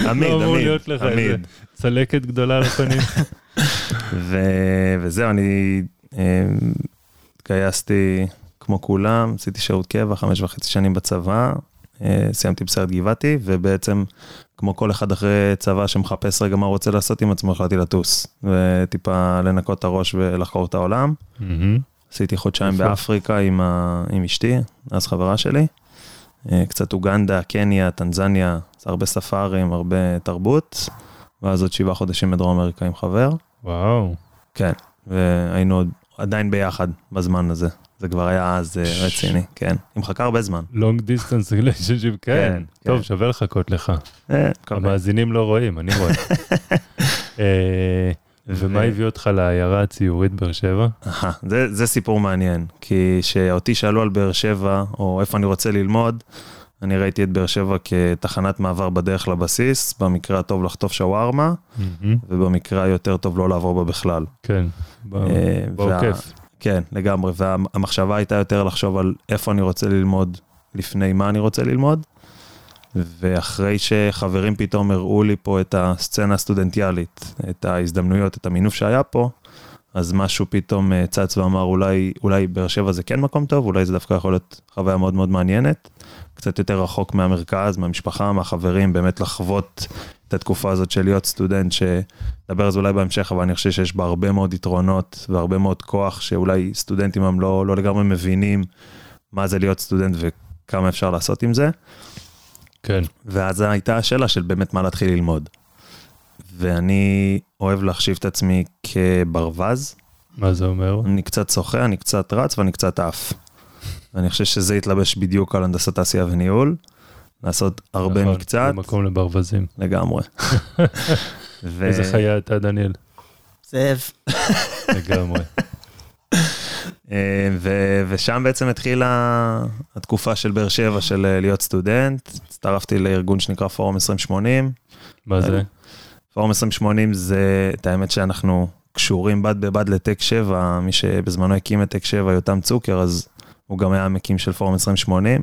עמיד, לא עמיד, עמיד. צלקת גדולה על הפנים. וזהו, אני אמ, התגייסתי כמו כולם, עשיתי שירות קבע, חמש וחצי שנים בצבא, אה, סיימתי בסיירת גבעתי, ובעצם, כמו כל אחד אחרי צבא שמחפש רגע מה הוא רוצה לעשות עם עצמו, החלטתי לטוס, וטיפה לנקות את הראש ולחקור את העולם. עשיתי חודשיים. באפריקה עם, ה... עם אשתי, אז חברה שלי. אה, קצת אוגנדה, קניה, טנזניה, הרבה ספארים, הרבה תרבות. ואז עוד שבעה חודשים בדרום אמריקה עם חבר. וואו, כן, והיינו עוד, עדיין ביחד בזמן הזה. זה כבר היה אז אה, רציני, כן. היא מחכה הרבה זמן. long distance relationship, כן. כן, טוב, כן. שווה לחכות לך. אה. המאזינים לא רואים, אני רואה. אה, ומה הביא אותך לעיירה הציורית באר שבע? זה, זה סיפור מעניין, כי כשאותי שאלו על באר שבע, או איפה אני רוצה ללמוד, אני ראיתי את באר שבע כתחנת מעבר בדרך לבסיס, במקרה הטוב לחטוף שווארמה. ובמקרה היותר טוב לא לעבור בה בכלל. כן, בעוקף. כן, לגמרי, והמחשבה הייתה יותר לחשוב על איפה אני רוצה ללמוד לפני מה אני רוצה ללמוד, ואחרי שחברים פתאום הראו לי פה את הסצנה הסטודנטיאלית, את ההזדמנויות, את המינוף שהיה פה, אז משהו פתאום אה, צץ ואמר, אולי, אולי באר שבע זה כן מקום טוב, אולי זה דווקא יכול להיות חוויה מאוד מאוד מעניינת. קצת יותר רחוק מהמרכז, מהמשפחה, מהחברים, באמת לחוות את התקופה הזאת של להיות סטודנט, שנדבר על זה אולי בהמשך, אבל אני חושב שיש בה הרבה מאוד יתרונות והרבה מאוד כוח, שאולי סטודנטים הם לא, לא לגמרי מבינים מה זה להיות סטודנט וכמה אפשר לעשות עם זה. כן. ואז הייתה השאלה של באמת מה להתחיל ללמוד. ואני אוהב להחשיב את עצמי כברווז. מה זה אומר? אני קצת שוחה, אני קצת רץ ואני קצת עף. ואני חושב שזה יתלבש בדיוק על הנדסת תעשייה וניהול. לעשות הרבה נכון, מקצת. זה מקום לברווזים. לגמרי. ו... איזה חיה אתה, דניאל? זאב. לגמרי. אה, ו- ושם בעצם התחילה התקופה של באר שבע של אה, להיות סטודנט. הצטרפתי לארגון שנקרא פורום 2080. מה זה? פורום 2080 זה, את האמת שאנחנו קשורים בד בבד לטק 7, מי שבזמנו הקים את טק 7, יותם צוקר, אז הוא גם היה המקים של פורום 2080.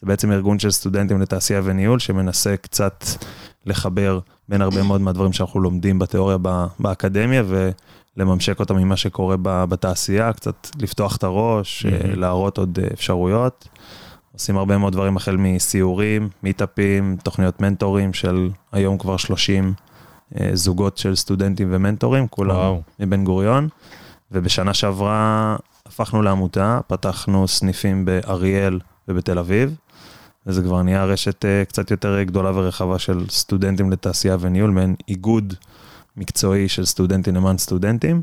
זה בעצם ארגון של סטודנטים לתעשייה וניהול, שמנסה קצת לחבר בין הרבה מאוד מהדברים שאנחנו לומדים בתיאוריה באקדמיה, ולממשק אותם ממה שקורה בתעשייה, קצת לפתוח את הראש, Mhm. להראות עוד אפשרויות. עושים הרבה מאוד דברים החל מסיורים, מיטאפים, תוכניות מנטורים של היום כבר 30 אה, זוגות של סטודנטים ומנטורים, כולם וואו. מבן גוריון. ובשנה שעברה הפכנו לעמותה, פתחנו סניפים באריאל ובתל אביב, וזה כבר נהיה רשת אה, קצת יותר גדולה ורחבה של סטודנטים לתעשייה וניהול, מעין איגוד מקצועי של סטודנטים למען סטודנטים.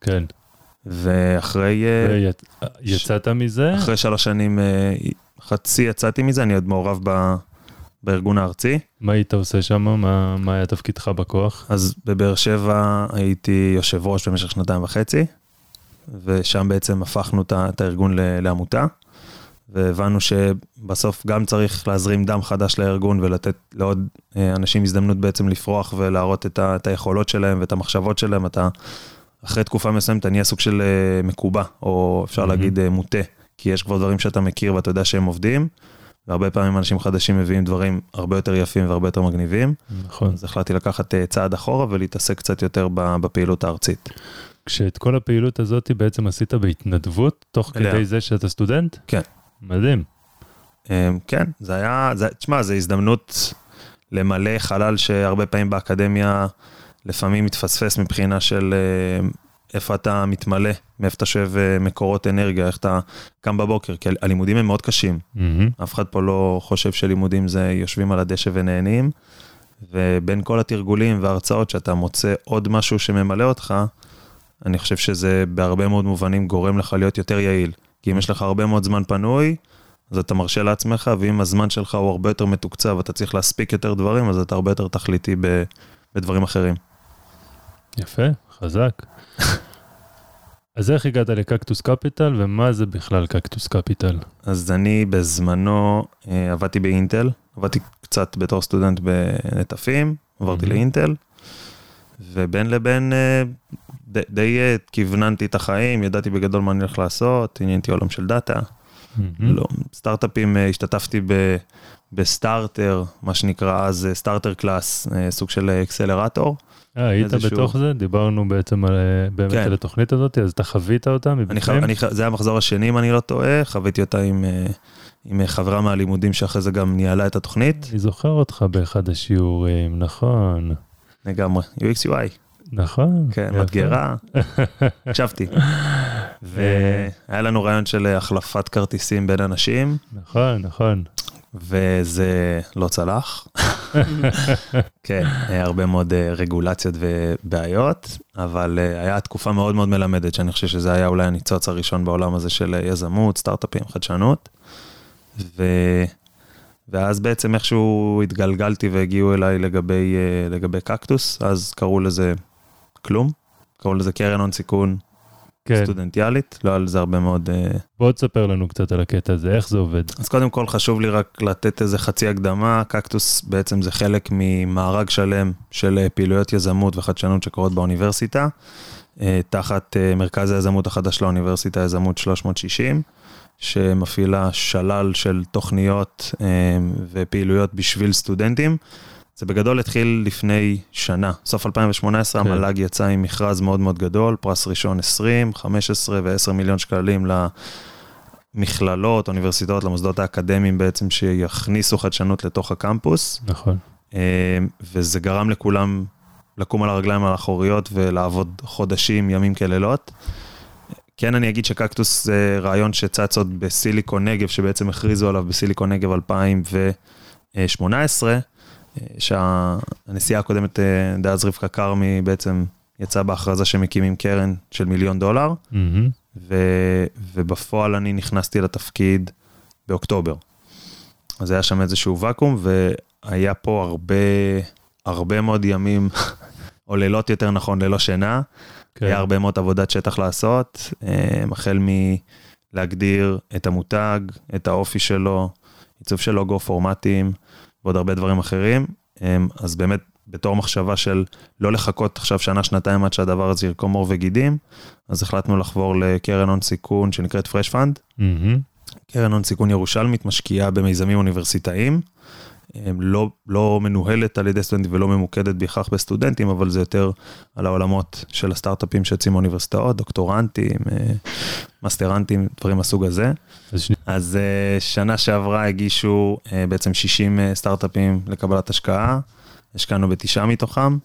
כן. ואחרי אה, ויצאת מזה? אחרי שלוש שנים, אה, חצי יצאתי מזה, אני עוד מעורב ב, בארגון הארצי. מה היית עושה שם? מה, מה היה תפקידך בכוח? אז בבאר שבע הייתי יושב ראש במשך שנתיים וחצי, ושם בעצם הפכנו את הארגון לעמותה, והבנו שבסוף גם צריך להזרים דם חדש לארגון ולתת לעוד אה, אנשים הזדמנות בעצם לפרוח ולהראות את, ה- את היכולות שלהם ואת המחשבות שלהם. אתה, אחרי תקופה מסוימת אתה נהיה סוג של אה, מקובע, או אפשר Mhm. להגיד אה, מוטה, כי יש כבר דברים שאתה מכיר ואתה יודע שהם עובדים. והרבה פעמים אנשים חדשים מביאים דברים הרבה יותר יפים והרבה יותר מגניבים. נכון. אז החלטתי לקחת צעד אחורה ולהתעסק קצת יותר בפעילות הארצית. כשאת כל הפעילות הזאת בעצם עשית בהתנדבות, תוך מלאה. כדי זה שאתה סטודנט? כן. מדהים. אה, כן, זה היה, זה- תשמע, זו הזדמנות למלא חלל שהרבה פעמים באקדמיה לפעמים מתפספס מבחינה של אה, איפה אתה מתמלא, מאיפה אתה שואב אה, מקורות אנרגיה, איך אתה קם בבוקר, כי הלימודים הם מאוד קשים. מהמם. אף אחד פה לא חושב שלימודים זה יושבים על הדשא ונהנים, ובין כל התרגולים וההרצאות שאתה מוצא עוד משהו שממלא אותך, אני חושב שזה בהרבה מאוד מובנים גורם לך להיות יותר יעיל. כי אם יש לך הרבה מאוד זמן פנוי, אז אתה מרשה לעצמך, ואם הזמן שלך הוא הרבה יותר מתוקצב, אתה צריך להספיק יותר דברים, אז אתה הרבה יותר תכליתי ב- בדברים אחרים. יפה, חזק. אז איך הגעת לקקטוס קפיטל, ומה זה בכלל קקטוס קפיטל? אז אני בזמנו אה, עבדתי באינטל, עבדתי קצת בתור סטודנט בנטפים, עברתי Mhm. לאינטל, ובין לבין אה, די, די אה, כיווננתי את החיים, ידעתי בגדול מה אני הולך לעשות, עניין אותי עולם של דאטה. לא, סטארט-אפים, אה, השתתפתי ב, בסטארטר, מה שנקרא אז Starter Class, סוג של אקסלרטור. אה, היית איזשהו- בתוך זה? דיברנו בעצם על, באמת כן. על התוכנית הזאת, אז אתה חווית אותה מבפנים? ח- אני, זה המחזור השני, אם אני לא טועה, חוויתי אותה עם, עם חברה מהלימודים שאחרי זה גם ניהלה את התוכנית. אני זוכר אותך באחד השיעורים, נכון. לגמרי, UX UI, נכון. כן, יפה. מאתגרה, הקשבתי. והיה לנו רעיון של אה, החלפת כרטיסים בין אנשים, נכון, נכון. וזה לא צלח. כן, היה הרבה מאוד אה, רגולציות ובעיות, אבל אה, היה תקופה מאוד מאוד מלמדת, שאני חושב שזה היה אולי הניצוץ הראשון בעולם הזה של יזמות, סטארט-אפים, חדשנות. ו... ואז בעצם איכשהו התגלגלתי והגיעו אליי לגבי, אה, לגבי קקטוס, אז קראו לזה כלום, קראו לזה קרן הון סיכון כן. סטודנטיאלית, לא על זה הרבה מאוד... אה, בוא תספר לנו קצת על הקטע הזה, איך זה עובד. אז קודם כל חשוב לי רק לתת איזה חצי הקדמה, קקטוס בעצם זה חלק ממארג שלם של אה, פעילויות יזמות וחדשנות שקורות באוניברסיטה, תחת מרכז היזמות החדש לאוניברסיטה, יזמות 360, שמפעילה שלל של תוכניות אה, ופעילויות בשביל סטודנטים. זה בגדול התחיל לפני שנה, סוף 2018 כן. המל"ג יצא עם מכרז מאוד מאוד גדול, פרס ראשון 20, 15 ו-10 מיליון שקלים למכללות, אוניברסיטאות, למוסדות האקדמיים בעצם שיכניסו חדשנות לתוך הקמפוס, נכון. אה, וזה גרם לכולם לקום על הרגליים האחוריות ולעבוד חודשים, ימים כלילות. כן, אני אגיד שקקטוס זה רעיון שצץ עוד בסיליקון נגב, שבעצם הכריזו עליו בסיליקון נגב 2018, אה, שהנשיאה הקודמת, אה, דאז רבקה כרמי, בעצם יצאה בהכרזה שמקימים קרן של מיליון דולר, מהמם. ו, ובפועל אני נכנסתי לתפקיד באוקטובר. אז היה שם איזשהו ואקום, והיה פה הרבה, הרבה מאוד ימים, או לילות יותר נכון, ללא שינה. כן. היה הרבה מאוד עבודת שטח לעשות, אה, החל מלהגדיר את המותג, את האופי שלו, עיצוב של לוגו, פורמטים, ועוד הרבה דברים אחרים. אה, אז באמת, בתור מחשבה של לא לחכות עכשיו שנה, שנתיים עד שהדבר הזה ירקום עור וגידים, אז החלטנו לחבור לקרן הון סיכון שנקראת Fresh Fund. מהמם. קרן הון סיכון ירושלמית משקיעה במיזמים אוניברסיטאיים. הם לא, לא מנוהלת על ידי סטודנטים ולא ממוקדת בהכרח בסטודנטים, אבל זה יותר על העולמות של הסטארט-אפים שיוצאים מאוניברסיטאות, דוקטורנטים, אה, מאסטרנטים, דברים מהסוג הזה. אז אז אה, שנה שעברה הגישו אה, בעצם 60 אה, סטארט-אפים לקבלת השקעה, השקענו בתשעה מתוכם.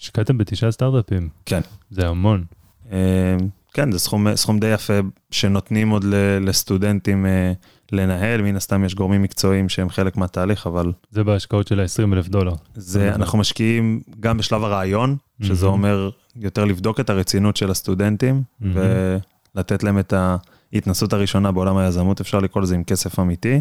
השקעתם בתשעה סטארט-אפים. כן. זה המון. אה, כן, זה סכום, סכום די יפה שנותנים עוד לסטודנטים לנהל, מן הסתם יש גורמים מקצועיים שהם חלק מהתהליך, אבל זה בהשקעות של ה-20 אלף דולר. זה, אנחנו משקיעים גם בשלב הרעיון, שזה מהמם. אומר יותר לבדוק את הרצינות של הסטודנטים, מהמם. ולתת להם את ההתנסות הראשונה בעולם היזמות, אפשר לקרוא לזה עם כסף אמיתי.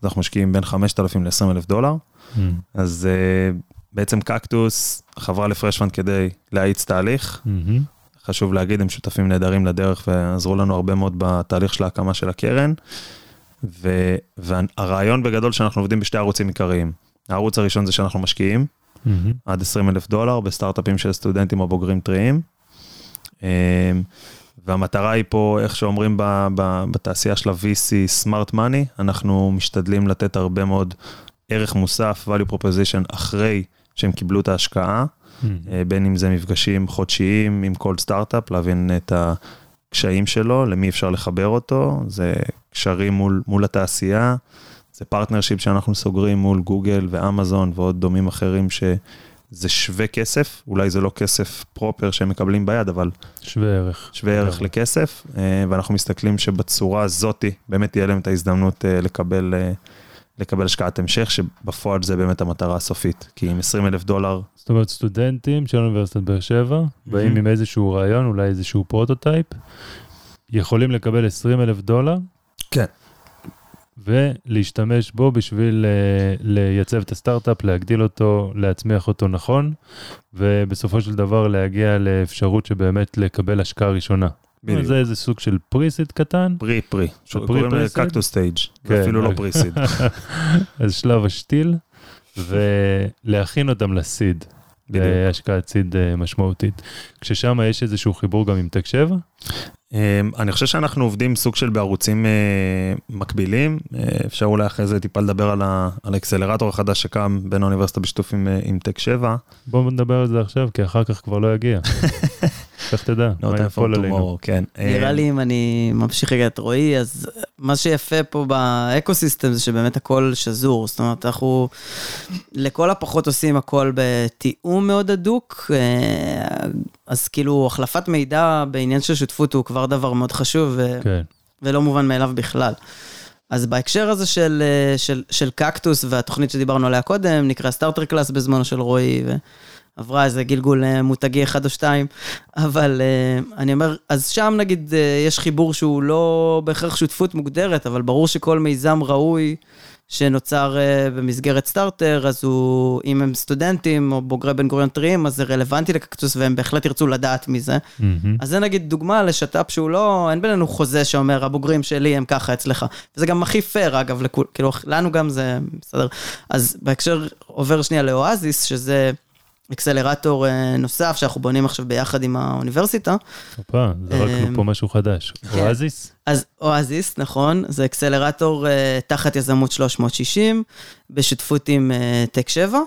אז אנחנו משקיעים בין 5,000 ל-20 אלף דולר. מהמם. אז uh, בעצם קקטוס חברה לפרשפאנד כדי להאיץ תהליך. חשוב להגיד, הם שותפים נהדרים לדרך ועזרו לנו הרבה מאוד בתהליך של ההקמה של הקרן. ו, והרעיון בגדול שאנחנו עובדים בשתי ערוצים עיקריים. הערוץ הראשון זה שאנחנו משקיעים, מהמם. עד 20 אלף דולר בסטארט-אפים של סטודנטים או בוגרים טריים. אמ, והמטרה היא פה, איך שאומרים ב, ב, בתעשייה של ה-VC, smart money, אנחנו משתדלים לתת הרבה מאוד ערך מוסף, value proposition, אחרי שהם קיבלו את ההשקעה. אה, בין אם זה מפגשים חודשיים עם כל סטארט-אפ, להבין את הקשיים שלו, למי אפשר לחבר אותו, זה קשרים מול, מול התעשייה, זה partnership שאנחנו סוגרים מול גוגל ואמזון ועוד דומים אחרים שזה שווה כסף, אולי זה לא כסף proper שהם מקבלים ביד, אבל שווה ערך. שווה ערך לכסף, אה, ואנחנו מסתכלים שבצורה הזאתי באמת תהיה להם את ההזדמנות אה, לקבל, אה, לקבל השקעת המשך, שבפועל זה באמת המטרה הסופית, כי עם 20 אלף דולר, זאת אומרת, סטודנטים של אוניברסיטת באר שבע, באים מהמם. עם איזשהו רעיון, אולי איזשהו prototype, יכולים לקבל 20 אלף דולר. כן. ולהשתמש בו בשביל uh, לייצב את הסטארט-אפ, להגדיל אותו, להצמיח אותו נכון, ובסופו של דבר להגיע לאפשרות שבאמת לקבל השקעה ראשונה. בדיוק. זה איזה סוג של pre-seed קטן, pre pre, pre קוראים לזה pre-seed? קקטוס stage, אפילו לא. פריסיד. אז שלב השתיל, ולהכין אותם לסיד. להשקעת סיד אה, משמעותית. כששם יש איזשהו חיבור גם עם טק 7, אמ, אני חושב שאנחנו עובדים סוג של בערוצים אה, מקבילים, אה, אפשר אולי אחרי זה טיפה לדבר על האקסלרטור החדש שקם בין האוניברסיטה בשיתוף עם, עם טק 7. בואו נדבר על זה עכשיו, כי אחר כך כבר לא יגיע. איך תדע, No מה יפול עלינו. כן. נראה אה, לי אם אני ממשיך רגע את רועי, אז מה שיפה פה ב-ecosystem זה שבאמת הכל שזור. זאת אומרת, אנחנו לכל הפחות עושים הכל בתיאום מאוד הדוק, אה, אז כאילו החלפת מידע בעניין של שותפות הוא כבר דבר מאוד חשוב, ו- כן. ולא מובן מאליו בכלל. אז בהקשר הזה של, אה, של, של קקטוס והתוכנית שדיברנו עליה קודם, נקרא Starter Class בזמנו של רועי, ועברה איזה גלגול אה, מותגי אחד או שתיים, אבל אה, אני אומר, אז שם נגיד אה, יש חיבור שהוא לא בהכרח שותפות מוגדרת, אבל ברור שכל מיזם ראוי שנוצר במסגרת סטארטר, אז הוא, אם הם סטודנטים או בוגרי בן גוריון טריים, אז זה רלוונטי לקקטוס והם בהחלט ירצו לדעת מזה. מהמם. אז זה נגיד דוגמה לשת"פ שהוא לא, אין בינינו חוזה שאומר, הבוגרים שלי הם ככה אצלך. וזה גם הכי פייר, אגב, לכול, כאילו, לנו גם זה בסדר. אז בהקשר, עובר שנייה לאואזיס, שזה אקסלרטור אה, נוסף שאנחנו בונים עכשיו ביחד עם האוניברסיטה. הופה, זרקנו אמ, פה משהו חדש. כן. אואזיס? אז אואזיס, נכון, זה אקסלרטור אה, תחת יזמות 360, בשותפות עם אה, טק 7.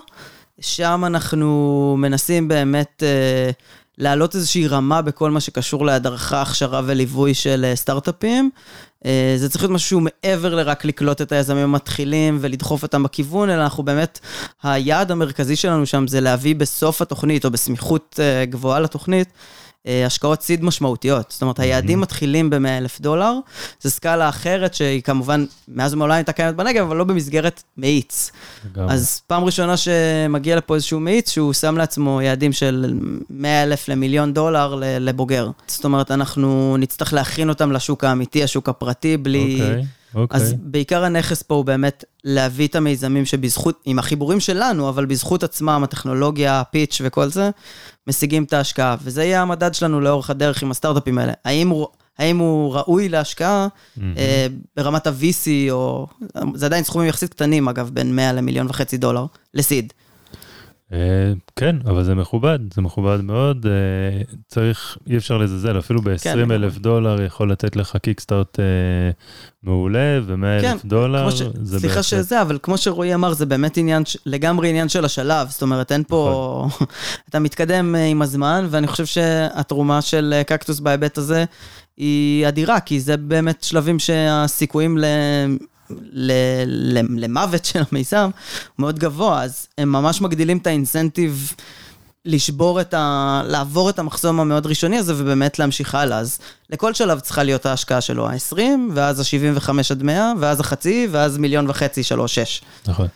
שם אנחנו מנסים באמת אה, להעלות איזושהי רמה בכל מה שקשור להדרכה, הכשרה וליווי של אה, סטארט-אפים. אה, זה צריך להיות משהו מעבר לרק לקלוט את היזמים המתחילים ולדחוף אותם בכיוון, אלא אנחנו באמת, היעד המרכזי שלנו שם זה להביא בסוף התוכנית, או בסמיכות אה, גבוהה לתוכנית, השקעות סיד משמעותיות. זאת אומרת, היעדים מתחילים ב-100 אלף דולר, זו סקאלה אחרת שהיא כמובן, מאז ומעולם הייתה קיימת בנגב, אבל לא במסגרת מאיץ. לגמרי. אז פעם ראשונה שמגיע לפה איזשהו מאיץ, שהוא שם לעצמו יעדים של 100 אלף למיליון דולר לבוגר. זאת אומרת, אנחנו נצטרך להכין אותם לשוק האמיתי, השוק הפרטי, בלי... אוקיי, אוקיי. אז בעיקר הנכס פה הוא באמת להביא את המיזמים שבזכות, עם החיבורים שלנו, אבל בזכות עצמם, הטכנולוגיה, הפיץ' וכל זה, משיגים את ההשקעה. וזה יהיה המדד שלנו לאורך הדרך עם הסטארט-אפים האלה. האם הוא, האם הוא ראוי להשקעה אה, ברמת ה-VC, או... זה עדיין סכומים יחסית קטנים, אגב, בין 100 למיליון וחצי דולר, לסיד. אה, כן, אבל זה מכובד, זה מכובד מאוד. אה, צריך, אי אפשר לזלזל, אפילו ב-20 כן, אלף דולר יכול לתת לך קיקסטארט אה, מעולה, ו-100 כן, אלף דולר. זה סליחה שזה, אבל כמו שרועי אמר, זה באמת עניין, לגמרי עניין של השלב. זאת אומרת, אין פה... נכון. אתה מתקדם עם הזמן, ואני חושב שהתרומה של קקטוס בהיבט הזה היא אדירה, כי זה באמת שלבים שהסיכויים. למוות של המיזם הוא מאוד גבוה, אז הם ממש מגדילים את האינסנטיב לשבור את ה... לעבור את המחסום המאוד ראשוני הזה ובאמת להמשיך הלאה. אז לכל שלב צריכה להיות ההשקעה שלו, ה-20, ואז ה-75 עד 100, ואז החצי, ואז מיליון וחצי, שלוש, שש. נכון.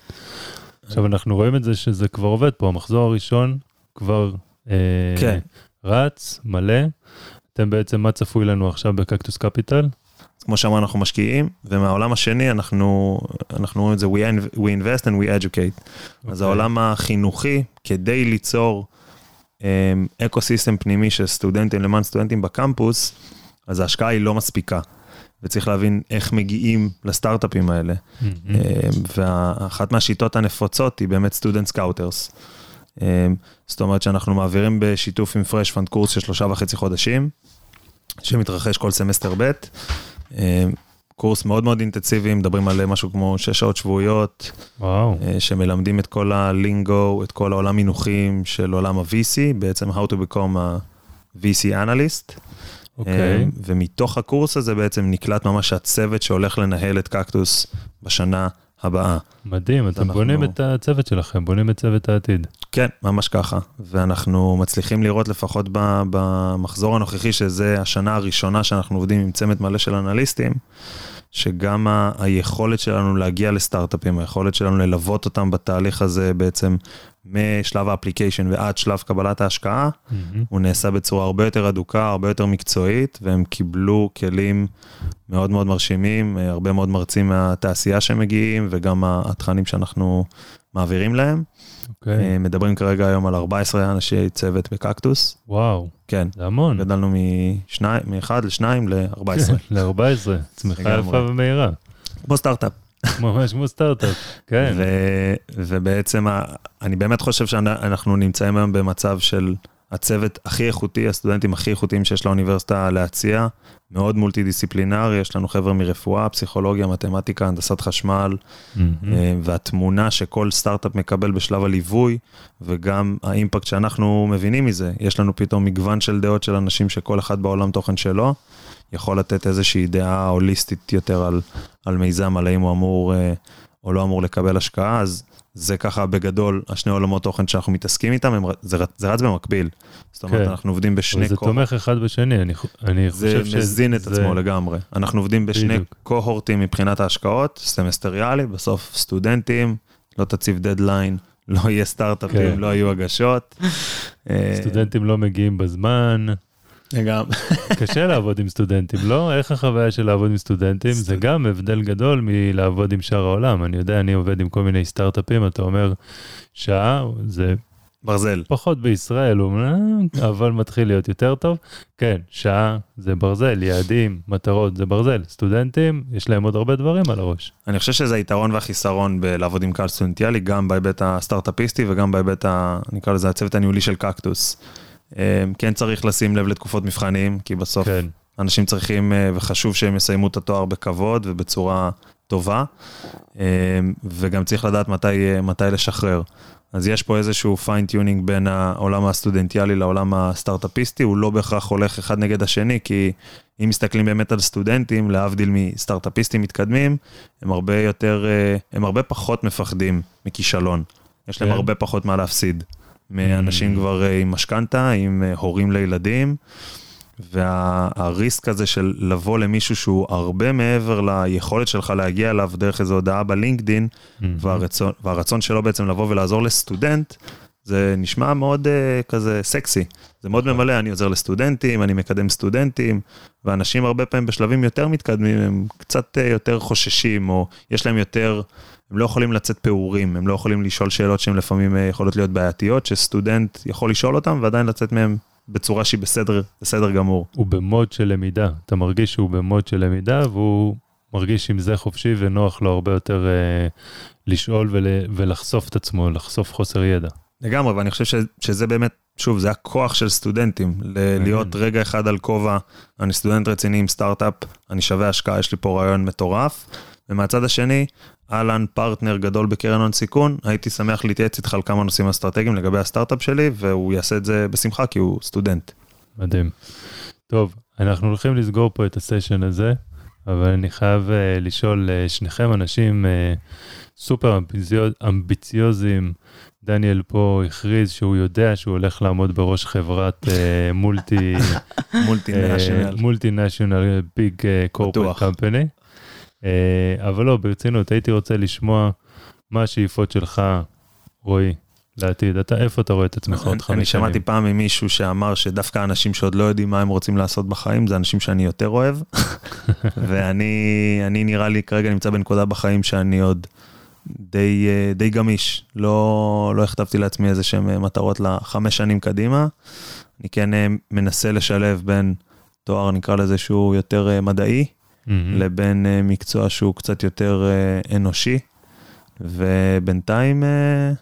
עכשיו אנחנו רואים את זה שזה כבר עובד פה, המחזור הראשון כבר אה, כן. רץ, מלא. אתם בעצם, מה צפוי לנו עכשיו בקקטוס קפיטל? כמו שאמרנו, אנחנו משקיעים, ומהעולם השני אנחנו, אנחנו רואים את זה, we, in- we invest and we educate. אז אוקיי. העולם החינוכי, כדי ליצור ecosystem פנימי של סטודנטים למען סטודנטים בקמפוס, אז ההשקעה היא לא מספיקה. וצריך להבין איך מגיעים לסטארט-אפים האלה. Mm-hmm. ואחת מהשיטות הנפוצות היא באמת student scouters. זאת אומרת שאנחנו מעבירים בשיתוף עם Fresh Fund קורס של שלושה וחצי חודשים, שמתרחש כל סמסטר ב'. אה, קורס מאוד מאוד אינטנסיבי, מדברים על משהו כמו שש שעות שבועיות, וואו, אה, שמלמדים את כל ה-lingo, את כל העולם מינוחים של עולם ה-VC, בעצם How to become a VC analyst. אוקיי. אה, ומתוך הקורס הזה בעצם נקלט ממש הצוות שהולך לנהל את קקטוס בשנה הבאה. מדהים, אתם אנחנו- בונים את הצוות שלכם, בונים את צוות העתיד. כן, ממש ככה. ואנחנו מצליחים לראות לפחות במחזור הנוכחי, שזה השנה הראשונה שאנחנו עובדים עם צמד מלא של אנליסטים, שגם ה- היכולת שלנו להגיע לסטארט-אפים, היכולת שלנו ללוות אותם בתהליך הזה בעצם משלב ה application ועד שלב קבלת ההשקעה, מהמם. הוא נעשה בצורה הרבה יותר הדוקה, הרבה יותר מקצועית, והם קיבלו כלים מאוד מאוד מרשימים, אה, הרבה מאוד מרצים מהתעשייה שמגיעים, וגם התכנים שאנחנו מעבירים להם. אוקיי, אה, מדברים כרגע היום על 14 אנשי צוות בקקטוס. וואו, כן, זה המון. גדלנו משניים- מאחד לשניים ל-14. ל-14, צמיחה. יפה ומהירה. כמו סטארט-אפ. ממש כמו סטארט-אפ, כן. ו- ובעצם ה- אני באמת חושב שאנחנו נמצאים היום במצב של הצוות הכי איכותי, הסטודנטים הכי איכותיים שיש לאוניברסיטה להציע, מאוד מולטי דיסציפלינרי, יש לנו חבר'ה מרפואה, פסיכולוגיה, מתמטיקה, הנדסת חשמל. אה, והתמונה שכל סטארט-אפ מקבל בשלב הליווי, וגם האימפקט שאנחנו מבינים מזה, יש לנו פתאום מגוון של דעות של אנשים שכל אחד בעולם תוכן שלו, יכול לתת איזושהי דעה הוליסטית יותר על, על מיזם, על האם הוא אמור אה, או לא אמור לקבל השקעה, אז זה ככה בגדול השני עולמות תוכן שאנחנו מתעסקים איתם, הם, זה, זה רץ במקביל. זאת אומרת, כן. אנחנו עובדים בשני זה קוהורטים. תומך אחד בשני, אני אני זה חושב שזה... מזין את עצמו לגמרי. אנחנו עובדים בשני בדיוק. קוהורטים מבחינת ההשקעות, סמסטריאלי, בסוף סטודנטים, לא תציב דדליין, לא יהיה סטארט-אפים, כן. לא יהיו הגשות. אה, סטודנטים לא מגיעים בזמן. לגמרי. קשה לעבוד עם סטודנטים, לא? איך החוויה של לעבוד עם סטודנטים? זה גם הבדל גדול מלעבוד עם שאר העולם. אני יודע, אני עובד עם כל מיני סטארט-אפים, אתה אומר, שעה, זה ברזל. פחות בישראל, אומנם, אבל מתחיל להיות יותר טוב. כן, שעה זה ברזל, יעדים, מטרות זה ברזל. סטודנטים, יש להם עוד הרבה דברים על הראש. אני חושב שזה היתרון והחיסרון בלעבוד עם קהל סטודנטיאלי, גם בהיבט הסטארט-אפיסטי וגם בהיבט, ה, נקרא לזה, הצוות הניהולי של קקטוס. אה, כן צריך לשים לב לתקופות מבחנים, כי בסוף כן. אנשים צריכים, אה, וחשוב שהם יסיימו את התואר בכבוד ובצורה טובה, אה, וגם צריך לדעת מתי, אה, מתי לשחרר. אז יש פה איזשהו fine tuning בין העולם הסטודנטיאלי לעולם הסטארט-אפיסטי, הוא לא בהכרח הולך אחד נגד השני, כי אם מסתכלים באמת על סטודנטים, להבדיל מסטארט-אפיסטים מתקדמים, הם הרבה יותר, אה, הם הרבה פחות מפחדים מכישלון. יש להם כן. הרבה פחות מה להפסיד. מאנשים כבר אה, עם משכנתה, עם אה, הורים לילדים, והריסק הזה של לבוא למישהו שהוא הרבה מעבר ליכולת שלך להגיע אליו דרך איזו הודעה בלינקדין, והרצון, והרצון שלו בעצם לבוא ולעזור לסטודנט, זה נשמע מאוד uh, כזה סקסי. זה מאוד ממלא, אני עוזר לסטודנטים, אני מקדם סטודנטים, ואנשים הרבה פעמים בשלבים יותר מתקדמים, הם קצת uh, יותר חוששים, או יש להם יותר, הם לא יכולים לצאת פעורים, הם לא יכולים לשאול שאלות שהן לפעמים uh, יכולות להיות בעייתיות, שסטודנט יכול לשאול אותם ועדיין לצאת מהם בצורה שהיא בסדר, בסדר גמור. הוא במוד של למידה, אתה מרגיש שהוא במוד של למידה והוא מרגיש עם זה חופשי ונוח לו הרבה יותר אה, לשאול ול, ולחשוף את עצמו, לחשוף חוסר ידע. לגמרי, ואני חושב ש, שזה באמת, שוב, זה הכוח של סטודנטים, ל- להיות רגע אחד על כובע, אני סטודנט רציני עם סטארט-אפ, אני שווה השקעה, יש לי פה רעיון מטורף, ומהצד השני, אהלן פרטנר גדול בקרן הון סיכון, הייתי שמח להתייעץ איתך על כמה נושאים אסטרטגיים לגבי הסטארט-אפ שלי, והוא יעשה את זה בשמחה כי הוא סטודנט. מדהים. טוב, אנחנו הולכים לסגור פה את הסשן הזה, אבל אני חייב אה, לשאול, אה, שניכם אנשים אה, super ambitious, אמביציוזיים, דניאל פה הכריז שהוא יודע שהוא הולך לעמוד בראש חברת מולטי, מולטי נשיונל. ביג קורפרט בטוח. קמפני. אבל לא, ברצינות, הייתי רוצה לשמוע מה השאיפות שלך, רועי, לעתיד. אתה, איפה אתה רואה את עצמך עוד חמש שנים? אני שמעתי פעם ממישהו שאמר שדווקא אנשים שעוד לא יודעים מה הם רוצים לעשות בחיים, זה אנשים שאני יותר אוהב. ואני אני נראה לי כרגע נמצא בנקודה בחיים שאני עוד די, אה, די גמיש. לא, לא הכתבתי לעצמי איזה שהן מטרות לחמש שנים קדימה. אני כן אה, מנסה לשלב בין תואר, נקרא לזה, שהוא יותר אה, מדעי, מהמם. לבין אה, מקצוע שהוא קצת יותר אה, אנושי. ובינתיים, אה,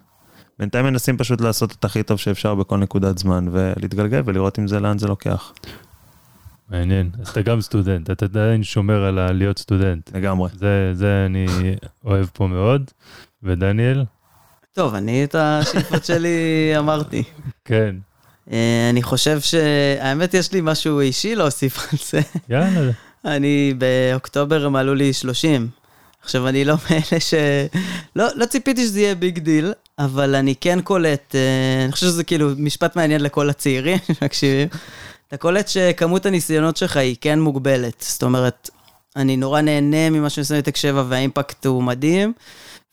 בינתיים מנסים פשוט לעשות את הכי טוב שאפשר בכל נקודת זמן, ולהתגלגל ולראות אם זה לאן זה לוקח. מעניין. אז אתה גם סטודנט, אתה עדיין שומר על להיות סטודנט. לגמרי. זה, זה אני אוהב פה מאוד. ודניאל? טוב, אני את השאיפות שלי אמרתי. כן. אני חושב שהאמת, יש לי משהו אישי להוסיף על זה. יאללה. אני, באוקטובר מלאו לי 30. עכשיו, אני לא מאלה ש... לא, לא ציפיתי שזה יהיה big deal, אבל אני כן קולט, אה, אני חושב שזה כאילו משפט מעניין לכל הצעירים שמקשיבים. אתה קולט שכמות הניסיונות שלך היא כן מוגבלת. זאת אומרת, אני נורא נהנה ממה שאני עושה בטק 7 והאימפקט הוא מדהים.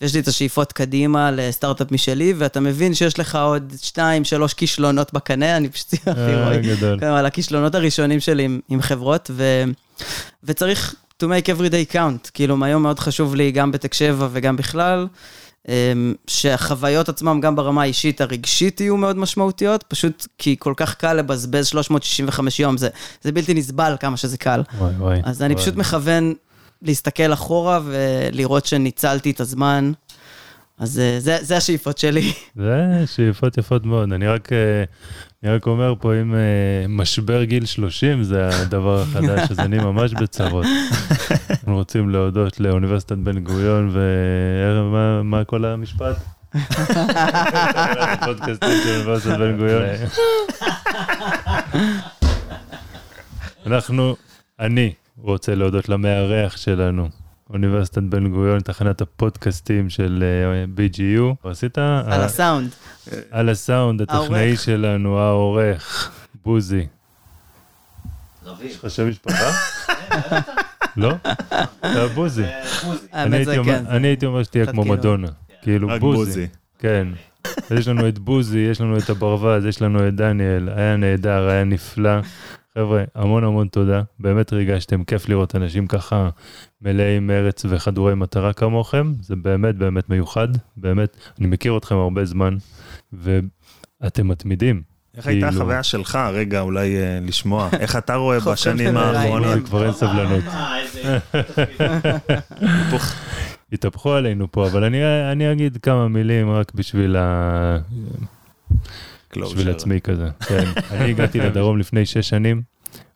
ויש לי את השאיפות קדימה לסטארט-אפ משלי, ואתה מבין שיש לך עוד שתיים, שלוש כישלונות בקנה, אני פשוט אה, רועי. גדול. כן, על הכישלונות הראשונים שלי עם, עם חברות, ו, וצריך to make every day count. כאילו, היום מאוד חשוב לי, גם בטק 7 וגם בכלל, אמ, שהחוויות עצמם, גם ברמה האישית, הרגשית, יהיו מאוד משמעותיות, פשוט כי כל כך קל לבזבז 365 יום, זה, זה בלתי נסבל כמה שזה קל. וואי וואי. אז אני וואי. פשוט מכוון להסתכל אחורה ולראות שניצלתי את הזמן. אז אה, זה, זה השאיפות שלי. זה שאיפות יפות מאוד. אני רק, אה, אני רק אומר פה, אם אה, משבר גיל 30 זה הדבר החדש, אז אני ממש בצרות. אנחנו רוצים להודות לאוניברסיטת בן גוריון, ומה מה כל המשפט? הפודקאסטים של אוניברסיטת בן גוריון. אנחנו, אני רוצה להודות למארח שלנו, אוניברסיטת בן גוריון, תחנת הפודקאסטים של אה, BGU. עשית? על הסאונד. על הסאונד, הטכנאי. שלנו, העורך, בוזי. יש לך שם משפחה? לא? אתה בוזי. אני הייתי אומר- כן. אני הייתי אומר שתהיה כמו כאילו. מדונה. כאילו בוזי. כן. יש לנו את בוזי, יש לנו את הברווז, יש לנו את דניאל, היה נהדר, היה נפלא. חבר'ה, המון המון תודה, באמת ריגשתם, כיף לראות אנשים ככה מלאי מרץ וחדורי מטרה כמוכם, זה באמת באמת מיוחד, באמת, אני מכיר אתכם הרבה זמן, ואתם מתמידים. איך הייתה כאילו- החוויה שלך, רגע, אולי אה, לשמוע, איך אתה רואה בשנים האחרונות? כבר אין סבלנות. התהפכו עלינו פה, אבל אני, אני אגיד כמה מילים רק בשביל, ה... בשביל עצמי כזה. כן. אני הגעתי לדרום לפני שש שנים,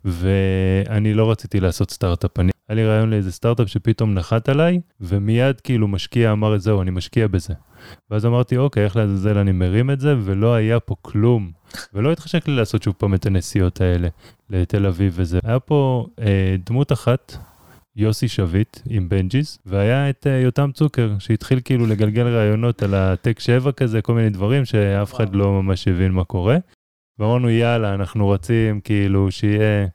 ואני לא רציתי לעשות סטארט-אפ. אני, היה לי רעיון לאיזה סטארט-אפ שפתאום נחת עליי, ומיד כאילו משקיע אמר, זהו, אני משקיע בזה. ואז אמרתי, אוקיי, איך לעזאזל אני מרים את זה, ולא היה פה כלום. ולא התחשק לי לעשות שוב פעם את הנסיעות האלה לתל אביב וזה. היה פה אה, דמות אחת, יוסי שביט עם בנג'יס, והיה את אה, יותם צוקר, שהתחיל כאילו לגלגל רעיונות על הטק 7 כזה, כל מיני דברים שאף אחד לא ממש הבין מה קורה. ואמרנו, יאללה, אנחנו רוצים כאילו שיהיה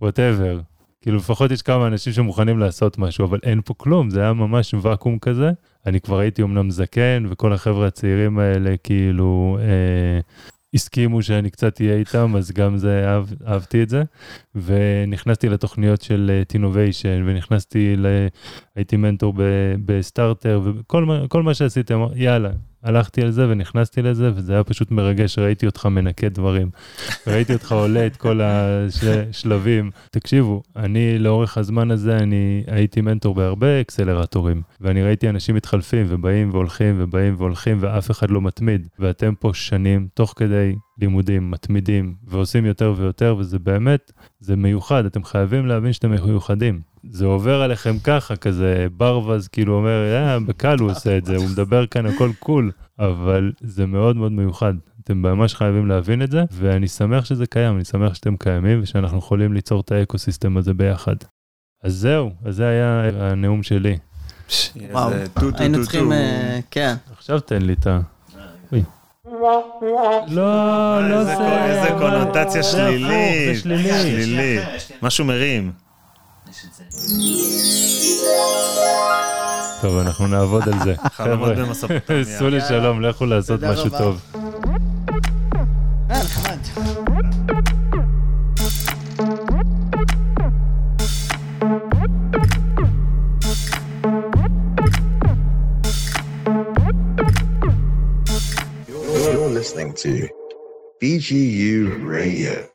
whatever. כאילו לפחות יש כמה אנשים שמוכנים לעשות משהו, אבל אין פה כלום, זה היה ממש ואקום כזה. אני כבר הייתי אמנם זקן, וכל החבר'ה הצעירים האלה כאילו אה, הסכימו שאני קצת אהיה איתם, אז גם זה, אהב, אהבתי את זה. ונכנסתי לתוכניות של טינוביישן, ונכנסתי, ל... הייתי מנטור בסטארטר, וכל מה, מה שעשיתי, אמר, יאללה, הלכתי על זה ונכנסתי לזה, וזה היה פשוט מרגש, ראיתי אותך מנקה דברים. ראיתי אותך עולה את כל השלבים. תקשיבו, אני לאורך הזמן הזה, אני הייתי מנטור בהרבה אקסלרטורים, ואני ראיתי אנשים מתחלפים ובאים והולכים ובאים והולכים, ואף אחד לא מתמיד. ואתם פה שנים, תוך כדי לימודים, מתמידים, ועושים יותר ויותר, וזה באמת, זה מיוחד, אתם חייבים להבין שאתם מיוחדים. זה עובר עליכם ככה, כזה ברווז כאילו אומר, אה, בקל הוא עושה את זה, הוא מדבר כאן הכל קול, אבל זה מאוד מאוד מיוחד. אתם ממש חייבים להבין את זה, ואני שמח שזה קיים, אני שמח שאתם קיימים ושאנחנו יכולים ליצור את האקוסיסטם הזה ביחד. אז זהו, אז זה היה הנאום שלי. וואו, היינו צריכים. אה, כן. עכשיו תן לי את ה... לא, לא זה. איזה קונוטציה שלילית. זה שלילי. שלילי. משהו מרים. טוב, אנחנו נעבוד על זה. חבר'ה. סעו לשלום, לכו לעשות תודה משהו רבה. טוב. Listening to BGU Radio.